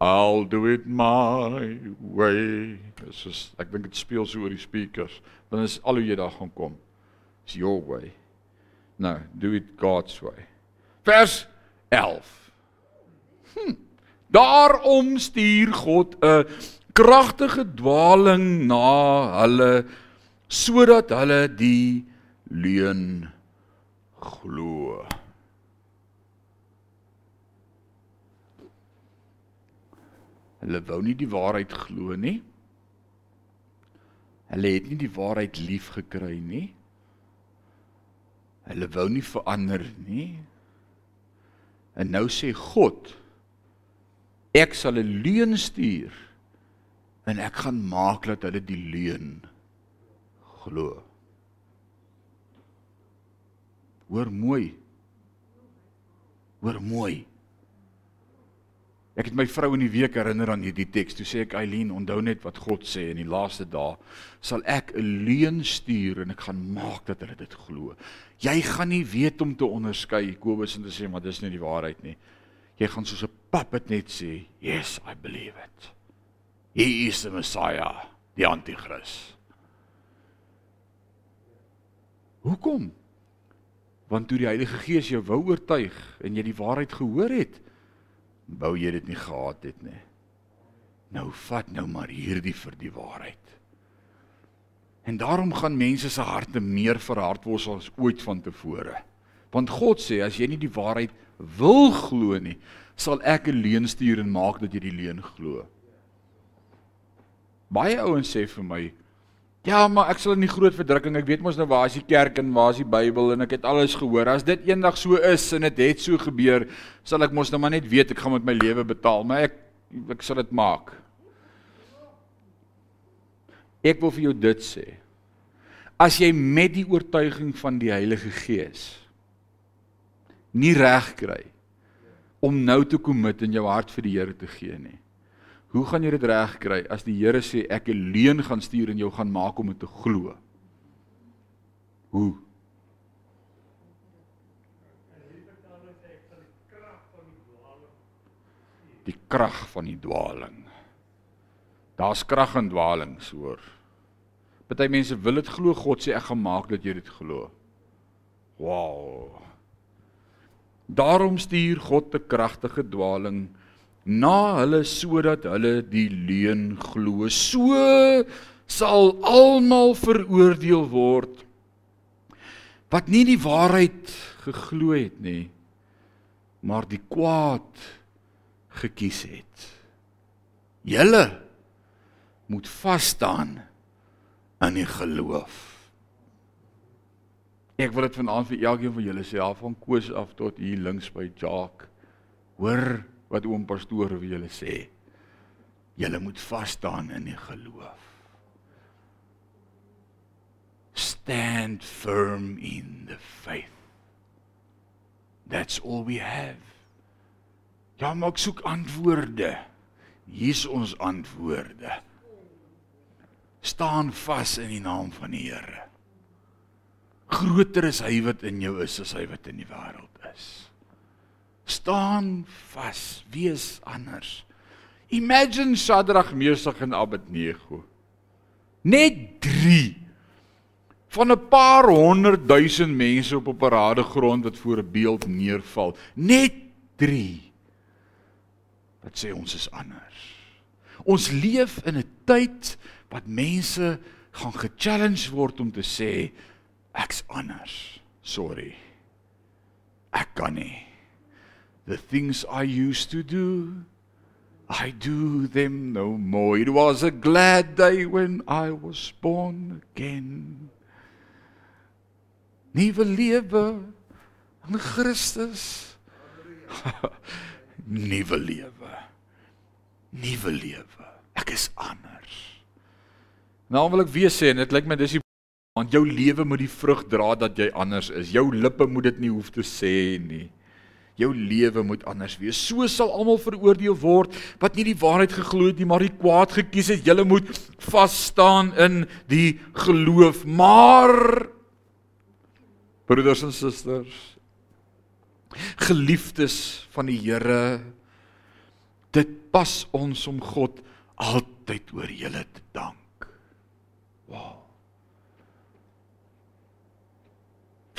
I'll do it my way. Dis is ek dink dit speel so oor die speakers. Dan is al hoe jy daar gaan kom. It's your way. No, do it God's way. Vers 11. Hm. Daarom stuur God 'n kragtige dwaling na hulle sodat hulle die leuen glo. Hulle wou nie die waarheid glo nie. Hulle het nie die waarheid lief gekry nie. Hulle wou nie verander nie. En nou sê God ek sal 'n leuen stuur en ek gaan maak dat hulle die leuen glo. Hoor mooi. Hoor mooi. Ek het my vrou in die week herinner aan hierdie teks. Toe sê ek Eileen, onthou net wat God sê in die laaste dae sal ek 'n leuen stuur en ek gaan maak dat hulle dit glo. Jy gaan nie weet om te onderskei Kobus en te sê maar dis nie die waarheid nie jy gaan soos 'n puppet net sê, "Yes, I believe it." He is the Messiah, die anti-kris. Hoekom? Want toe die Heilige Gees jou wou oortuig en jy die waarheid gehoor het, wou jy dit nie gehad het nie. Nou vat nou maar hierdie vir die waarheid. En daarom gaan mense se harte meer verhard word as ooit vantevore. Want God sê as jy nie die waarheid wil glo nie, sal ek 'n leuen stuur en maak dat jy die leuen glo. Baie ouens sê vir my, ja, maar ek sal in die groot verdrukking, ek weet mos nou waar is die kerk en waar is die Bybel en ek het alles gehoor. As dit eendag so is en dit het so gebeur, sal ek mos nou maar net weet ek gaan met my lewe betaal, maar ek ek sal dit maak. Ek wil vir jou dit sê. as jy met die oortuiging van die Heilige Gees nie reg kry om nou te commit in jou hart vir die Here te gee nie. Hoe gaan jy dit reg kry as die Here sê ek alleen gaan stuur en jou gaan maak om dit te glo? Hoe? Die krag van die dwaling. Daar's krag in dwalings, hoor. Party mense wil dit glo, God sê ek gaan maak dat jy dit glo. Wow. Daarom stuur God 'n kragtige dwaling na hulle sodat hulle die leuen glo. So sal almal veroordeel word wat nie die waarheid geglo het nie, maar die kwaad gekies het. Julle moet vas staan in die geloof. Ek wil dit vanaand vir elkeen van julle sê, af van Koos af tot hier links by Jacques. Hoor wat oom pastoor vir julle sê. Julle moet vas staan in die geloof. Stand firm in the faith. That's all we have. Ja, maar ek soek antwoorde. Hier's ons antwoorde staan vas in die naam van die Here. Groter is hy wat in jou is as hy wat in die wêreld is. Staan vas, wees anders. Imagine Shadrach, Mesach en Abednego. Net 3 van 'n paar honderd duisend mense op 'n paradegrond wat voor 'n beeld neerval. Net 3 wat sê ons is anders. Ons leef in 'n tyd wat mense gaan ge-challenge word om te sê ek's anders. Sorry. Ek kan nie. The things I used to do I do them no more. It was a glad day when I was born again. Nuwe lewe in Christus. Nuwe lewe. Nuwe lewe. Ek is anders. Nou wil ek weer sê en dit lyk my dis die want jou lewe moet die vrug dra dat jy anders is. Jou lippe moet dit nie hoef te sê nie. Jou lewe moet anders wees. So sal almal veroordeel word wat nie die waarheid geglo het nie, maar die kwaad gekies het. Julle moet vas staan in die geloof. Maar broeders en susters, geliefdes van die Here, dit pas ons om God altyd oor julle te dank. Wow.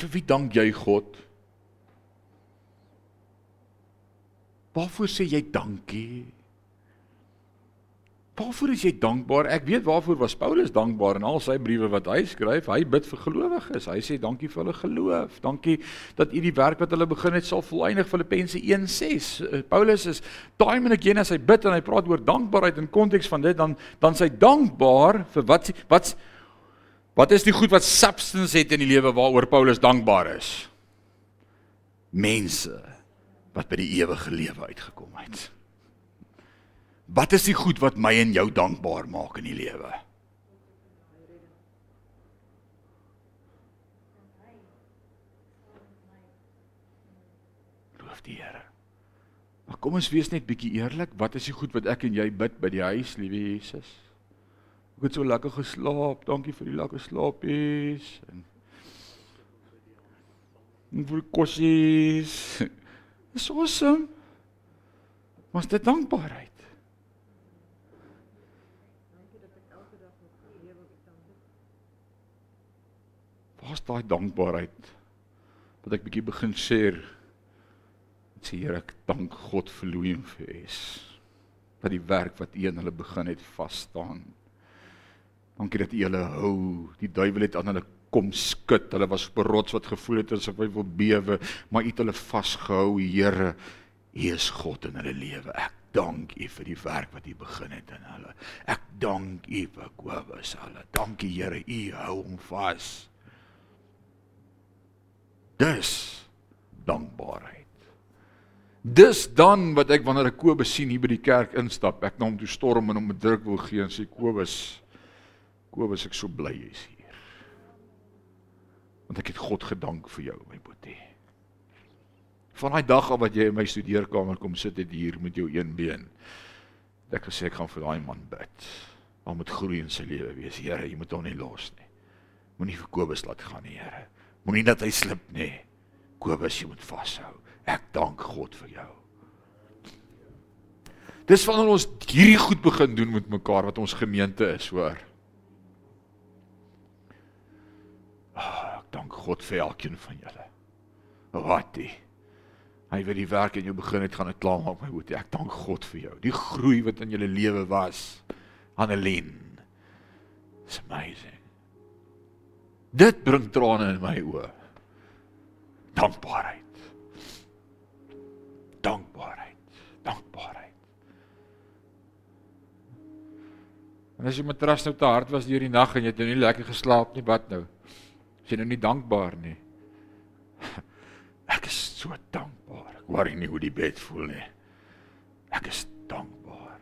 Vir wie dank jy God? Waarvoor sê jy dankie? Waarvoor is jy dankbaar? Ek weet waarvoor was Paulus dankbaar in al sy briewe wat hy skryf. Hy bid vir gelowiges. Hy sê dankie vir hulle geloof. Dankie dat u die werk wat hulle begin het sal volëindig. Filippense 1:6. Eh, Paulus is time and again as hy bid en hy praat oor dankbaarheid in konteks van dit dan dan sy dankbaar vir wat wat wat is die goed wat substance het in die lewe waaroor Paulus dankbaar is? Mense wat by die ewige lewe uitgekom het. Wat is die goed wat my en jou dankbaar maak in die lewe? Loof die Here. Maar kom ons wees net bietjie eerlik, wat is die goed wat ek en jy bid by die huis, liewe Jesus? Ek het so lekker geslaap. Dankie vir die lekker slaapies en en vir kossies. Dis awesome. Was dit dankbaarheid? Waar's daai dankbaarheid wat ek bietjie begin share? Sê Here, ek dank God vir Louis en vir Es. Dat die werk wat U aan hulle begin het vas staan. Dankie dat U hulle hou. Die duiwel het aan hulle kom skud. Hulle was op 'n rots wat gevoel het asof hy wil bewe, maar U het hulle vasgehou, Here. U is God in hulle lewe. Ek dank U vir die werk wat U begin het in hulle. Ek dank U vir Kobus hulle. Dankie Here, U hou hom vas. Dis dankbaarheid. Dis dan wat ek wanneer ek Kobus sien hier by die kerk instap, ek na hom toe storm en hom 'n druk wil gee en sê Kobus, Kobus ek so bly jy's hier. Want ek het God gedank vir jou, my boetie. Van daai dag af wat jy in my studeerkamer kom sit het hier met jou een been. Ek gesê ek gaan vir daai man bid. Hom moet groei in sy lewe wees. Here, jy moet hom nie los nie. Moenie vir Kobus laat gaan nie, Here. Moenie dat hy slip nie. Kobus, jy moet vashou. Ek dank God vir jou. Dis wanneer ons hierdie goed begin doen met mekaar wat ons gemeente is, hoor. Ek dank God vir elkeen van julle. Wat die Hy wil die werk in jou begin het gaan dit klaar maak my boetie. Ek dank God vir jou. Die groei wat in julle lewe was. Annelien. It's amazing. Dit bring trane in my oë. Dankbaarheid. Dankbaarheid. Dankbaarheid. En as jy matras nou te hard was deur die nag en jy het nou nie lekker geslaap nie, wat nou? Jy nou nie dankbaar nie? Ek is so dankbaar. Ek worry nie hoe die bed voel nie. Ek is dankbaar.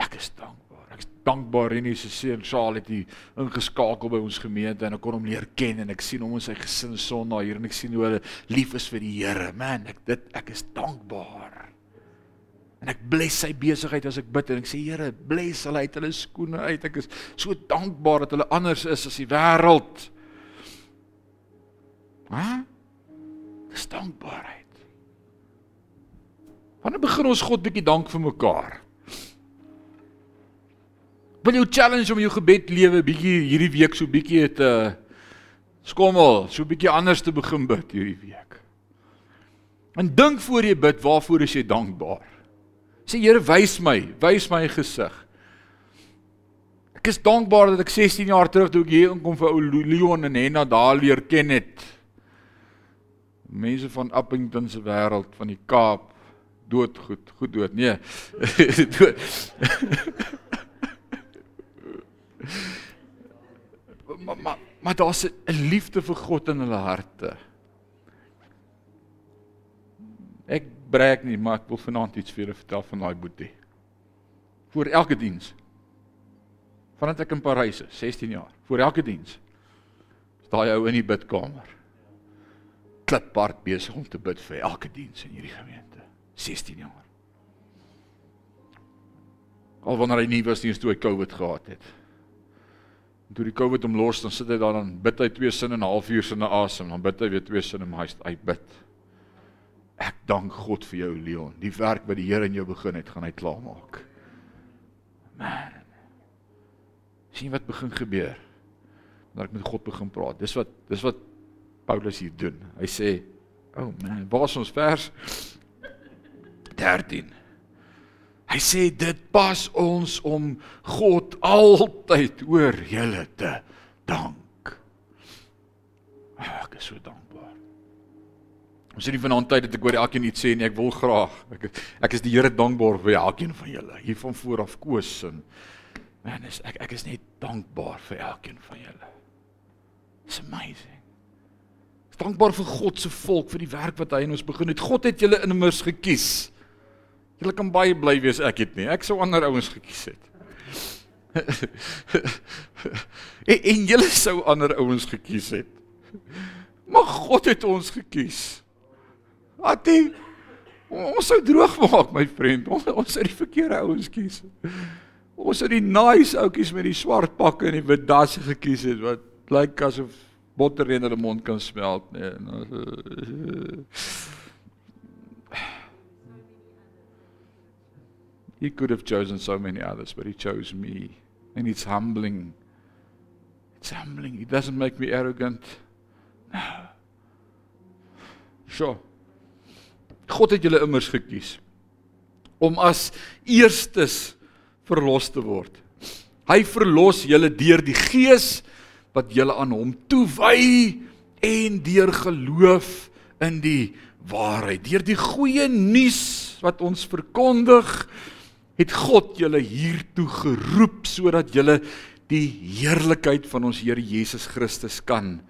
Ek is dankbaar. Ek is dankbaar en Jesus se seun Saal het hier ingeskakel by ons gemeente en ek kon hom leer ken en ek sien hom en sy gesin Sondag hier en ek sien hoe hulle lief is vir die Here. Man, ek dit ek is dankbaar. En ek bless sy besigheid as ek bid en ek sê Here, bless hulle uit hulle skoene uit. Ek is so dankbaar dat hulle anders is as die wêreld. Hæ? Dis dankbaarheid. Wanneer begin ons God bietjie dank vir mekaar? Wil jou challenge om jou gebed lewe bietjie hierdie week so bietjie te skommel, so bietjie anders te begin bid hierdie week. En dink voor jy bid, waarvoor is jy dankbaar? Sê Here wys my, wys my gesig. Ek is dankbaar dat ek 16 jaar terug toe ek hier inkom vir ou Leon en Henna daar leer ken het. Mense van Appington se wêreld van die Kaap dood goed, goed dood. Nee. dood. maar maar, maar daar's 'n liefde vir God in hulle harte. Ek breek nie, maar ek wil vanaand iets vir julle vertel van daai boetie. Voor elke diens. Vandat ek in Parys is, 16 jaar, voor elke diens. Daai ou in die bidkamer. Kliphard besig om te bid vir elke diens in hierdie gemeente. 16 jaar. Al wanneer hy nie was nie, toe hy COVID gehad het. En toe die COVID hom los, dan sit hy daar dan bid hy twee sinne en 'n halfuur sinne asem, dan bid hy weer twee sinne, maar hy bid. Ek dank God vir jou Leon. Die werk wat die Here in jou begin het, gaan hy klaarmaak. Man. sien wat begin gebeur. Wanneer ek met God begin praat. Dis wat dis wat Paulus hier doen. Hy sê, "Oh man, waar is ons vers 13?" Hy sê dit pas ons om God altyd oor julle te dank. Ek is so dankbaar. Ons sê nie vanaand tyd dat ek oor elkeen iets sê nie, ek wil graag. Ek ek is die Here dankbaar vir elkeen van julle hier van voor af koes en man, is, ek ek is net dankbaar vir elkeen van julle. It's amazing. Is dankbaar vir God se volk vir die werk wat hy in ons begin het. God het julle immers gekies. Julle kan baie bly wees ek het nie. Ek sou ander ouens gekies het. en, en julle sou ander ouens gekies het. Maar God het ons gekies. Atie ons sou droog maak my vriend. Ons ons het die verkeerde ouens kies. Ons het die nice ouetjies met die swart pakke en die wit dasse gekies het wat lyk asof botter in hulle mond kan smelt, nee. He could have chosen so many others, but he chose me. And it's humbling. It's humbling. It doesn't make me arrogant. No. Sure. God het julle immers gekies om as eerstes verlos te word. Hy verlos julle deur die Gees wat julle aan hom toewy en deur geloof in die waarheid. Deur die goeie nuus wat ons verkondig, het God julle hiertoe geroep sodat julle die heerlikheid van ons Here Jesus Christus kan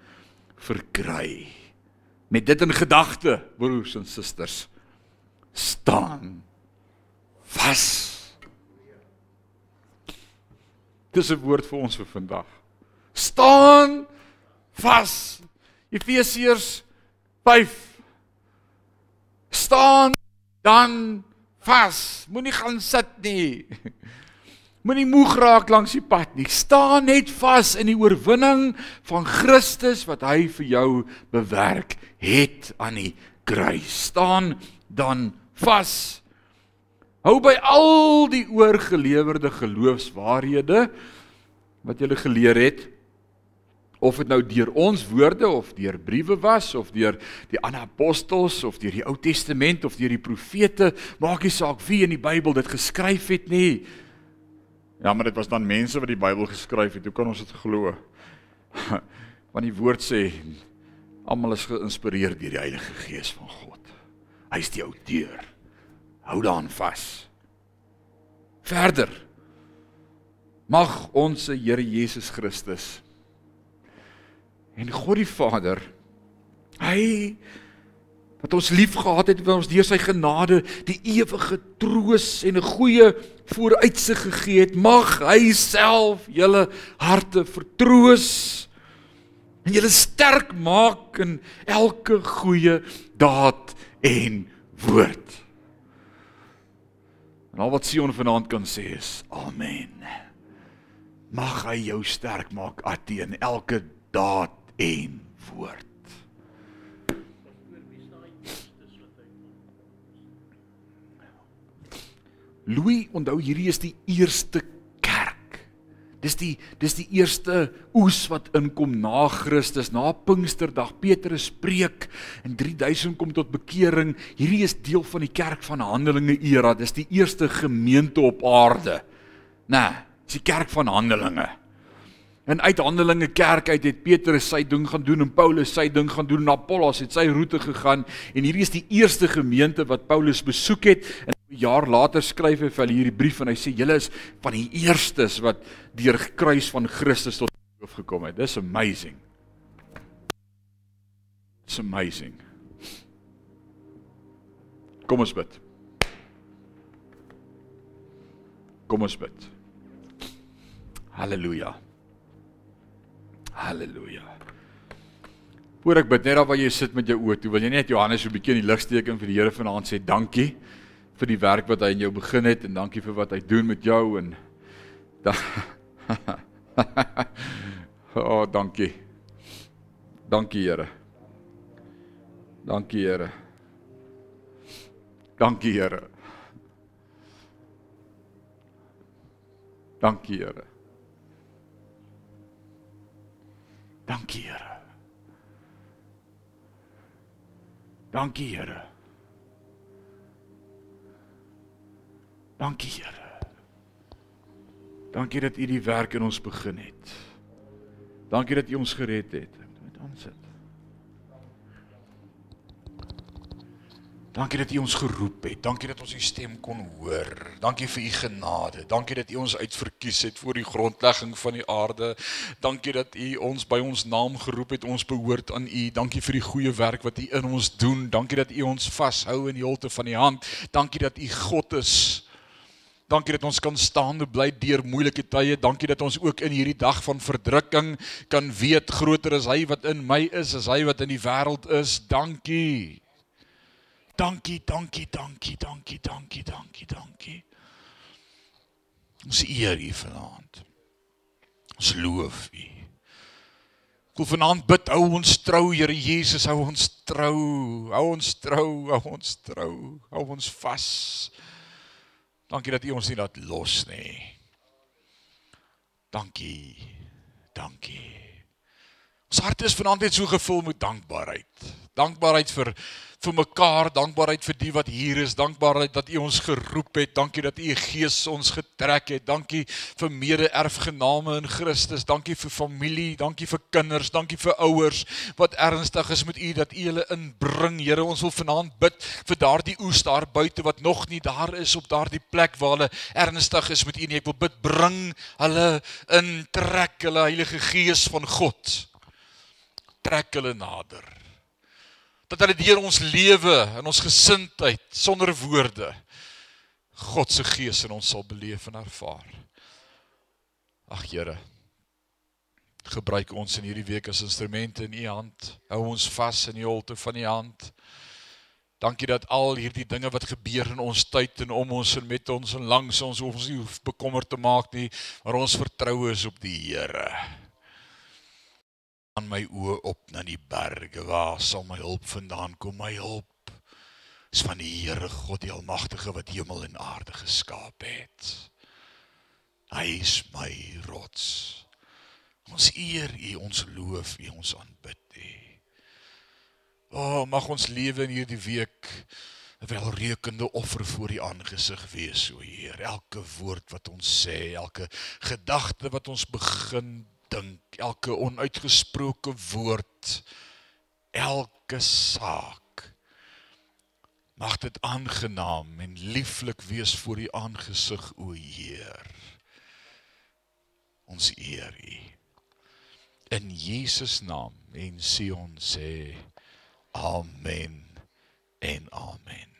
verkry met dit in gedagte, broers en susters, staan vas. Dis 'n woord vir ons vir vandag. Staan vas. Efesiërs 5 staan dan vas. Moenie gaan sit nie. Moenie moeg raak langs die pad nie. Staan net vas in die oorwinning van Christus wat hy vir jou bewerk het aan die kruis. Staan dan vas. Hou by al die oorgelewerde geloofswaarhede wat jy geleer het of dit nou deur ons woorde of deur briewe was of deur die ander apostels of deur die Ou Testament of deur die profete, maak nie saak wie in die Bybel dit geskryf het nie. Ja, maar dit was dan mense wat die Bybel geskryf het. Hoe kan ons dit glo? Want die woord sê almal is geïnspireer deur die Heilige Gees van God. Hy is die outeur. Hou daaraan vas. Verder. Mag ons se Here Jesus Christus En God die Vader, hy wat ons liefgehad het, wat ons deur sy genade die ewige troos en 'n goeie vooruitsig gegee het, mag hy self julle harte vertroos en julle sterk maak in elke goeie daad en woord. En al wat Sion vanaand kan sê is amen. Mag hy jou sterk maak teen elke daad en woord. Louis, onthou hierdie is die eerste kerk. Dis die dis die eerste oes wat inkom na Christus, na Pinksterdag. Petrus preek en 3000 kom tot bekering. Hierdie is deel van die kerk van Handelinge era. Dis die eerste gemeente op aarde. Né, nee, dis die kerk van Handelinge. En uit Handelinge kerk uit het Petrus sy ding gaan doen en Paulus sy ding gaan doen en Apollos het sy roete gegaan en hierdie is die eerste gemeente wat Paulus besoek het en 'n jaar later skryf hy vir hulle hierdie brief en hy sê julle is van die eerstes wat deur kruis van Christus tot geloof gekom het. Dis amazing. It's amazing. Kom ons bid. Kom ons bid. Halleluja. Halleluja. Voor ek bid net daar waar jy sit met jou oë toe, wil jy net Johannes so 'n bietjie in die lig steek en vir die Here vanaand sê dankie vir die werk wat hy in jou begin het en dankie vir wat hy doen met jou en da Oh, dankie. Dankie Here. Dankie Here. Dankie Here. Dankie Here. Dankie Here. Dankie Here. Dankie Here. Dankie dat U die werk in ons begin het. Dankie dat U ons gered het. Met ons sit. Dankie dat U ons geroep het. Dankie dat ons U stem kon hoor. Dankie vir U genade. Dankie dat U ons uitverkies het voor die grondlegging van die aarde. Dankie dat U ons by ons naam geroep het. Ons behoort aan U. Dankie vir die goeie werk wat U in ons doen. Dankie dat U ons vashou in die holte van die hand. Dankie dat U God is. Dankie dat ons kan staande bly deur moeilike tye. Dankie dat ons ook in hierdie dag van verdrukking kan weet groter is hy wat in my is as hy wat in die wêreld is. Dankie. Dankie, dankie, dankie, dankie, dankie, dankie, dankie. Ons eer U vanaand. Ons loof U. Kom vanaand bid hou ons trou Here Jesus, hou ons trou, hou ons trou, hou ons trou, hou ons vas. Dankie dat U ons nie laat los nie. Dankie. Dankie. Ons hart is vanaand net so gevul met dankbaarheid. Dankbaarheid vir vir mekaar, dankbaarheid vir die wat hier is, dankbaarheid dat U ons geroep het, dankie dat U Gees ons getrek het, dankie vir mede-erfgename in Christus, dankie vir familie, dankie vir kinders, dankie vir ouers wat ernstig is met U dat U hulle inbring. Here, ons wil vanaand bid vir daardie oes daar buite wat nog nie daar is op daardie plek waar hulle ernstig is met U nie. Ek wil bid bring hulle in, trek hulle Heilige Gees van God. Trek hulle nader dat hulle deur ons lewe en ons gesindheid sonder woorde God se gees in ons sal beleef en ervaar. Ag Here. Gebruik ons in hierdie week as instrumente in u hand. Hou ons vas in die holte van u hand. Dankie dat al hierdie dinge wat gebeur in ons tyd en om ons en met ons en langs ons ons nie hoef bekommerd te maak nie, maar ons vertrou is op die Here. Aan my oë op na die berge, waar sal my hulp vandaan kom? My hulp is van die Here God die almagtige wat hemel en aarde geskaap het. Hy is my rots. Ons eer U, ons loof U, ons aanbid U. O, oh, mag ons lewe in hierdie week 'n welreukende offer voor U aangesig wees, o Heer. Elke woord wat ons sê, elke gedagte wat ons begin dink, elke onuitgesproke woord, elke saak mag dit aangenaam en lieflik wees voor U aangesig, o Heer. Ons eer U. In Jesus naam en Sion sê amen en amen.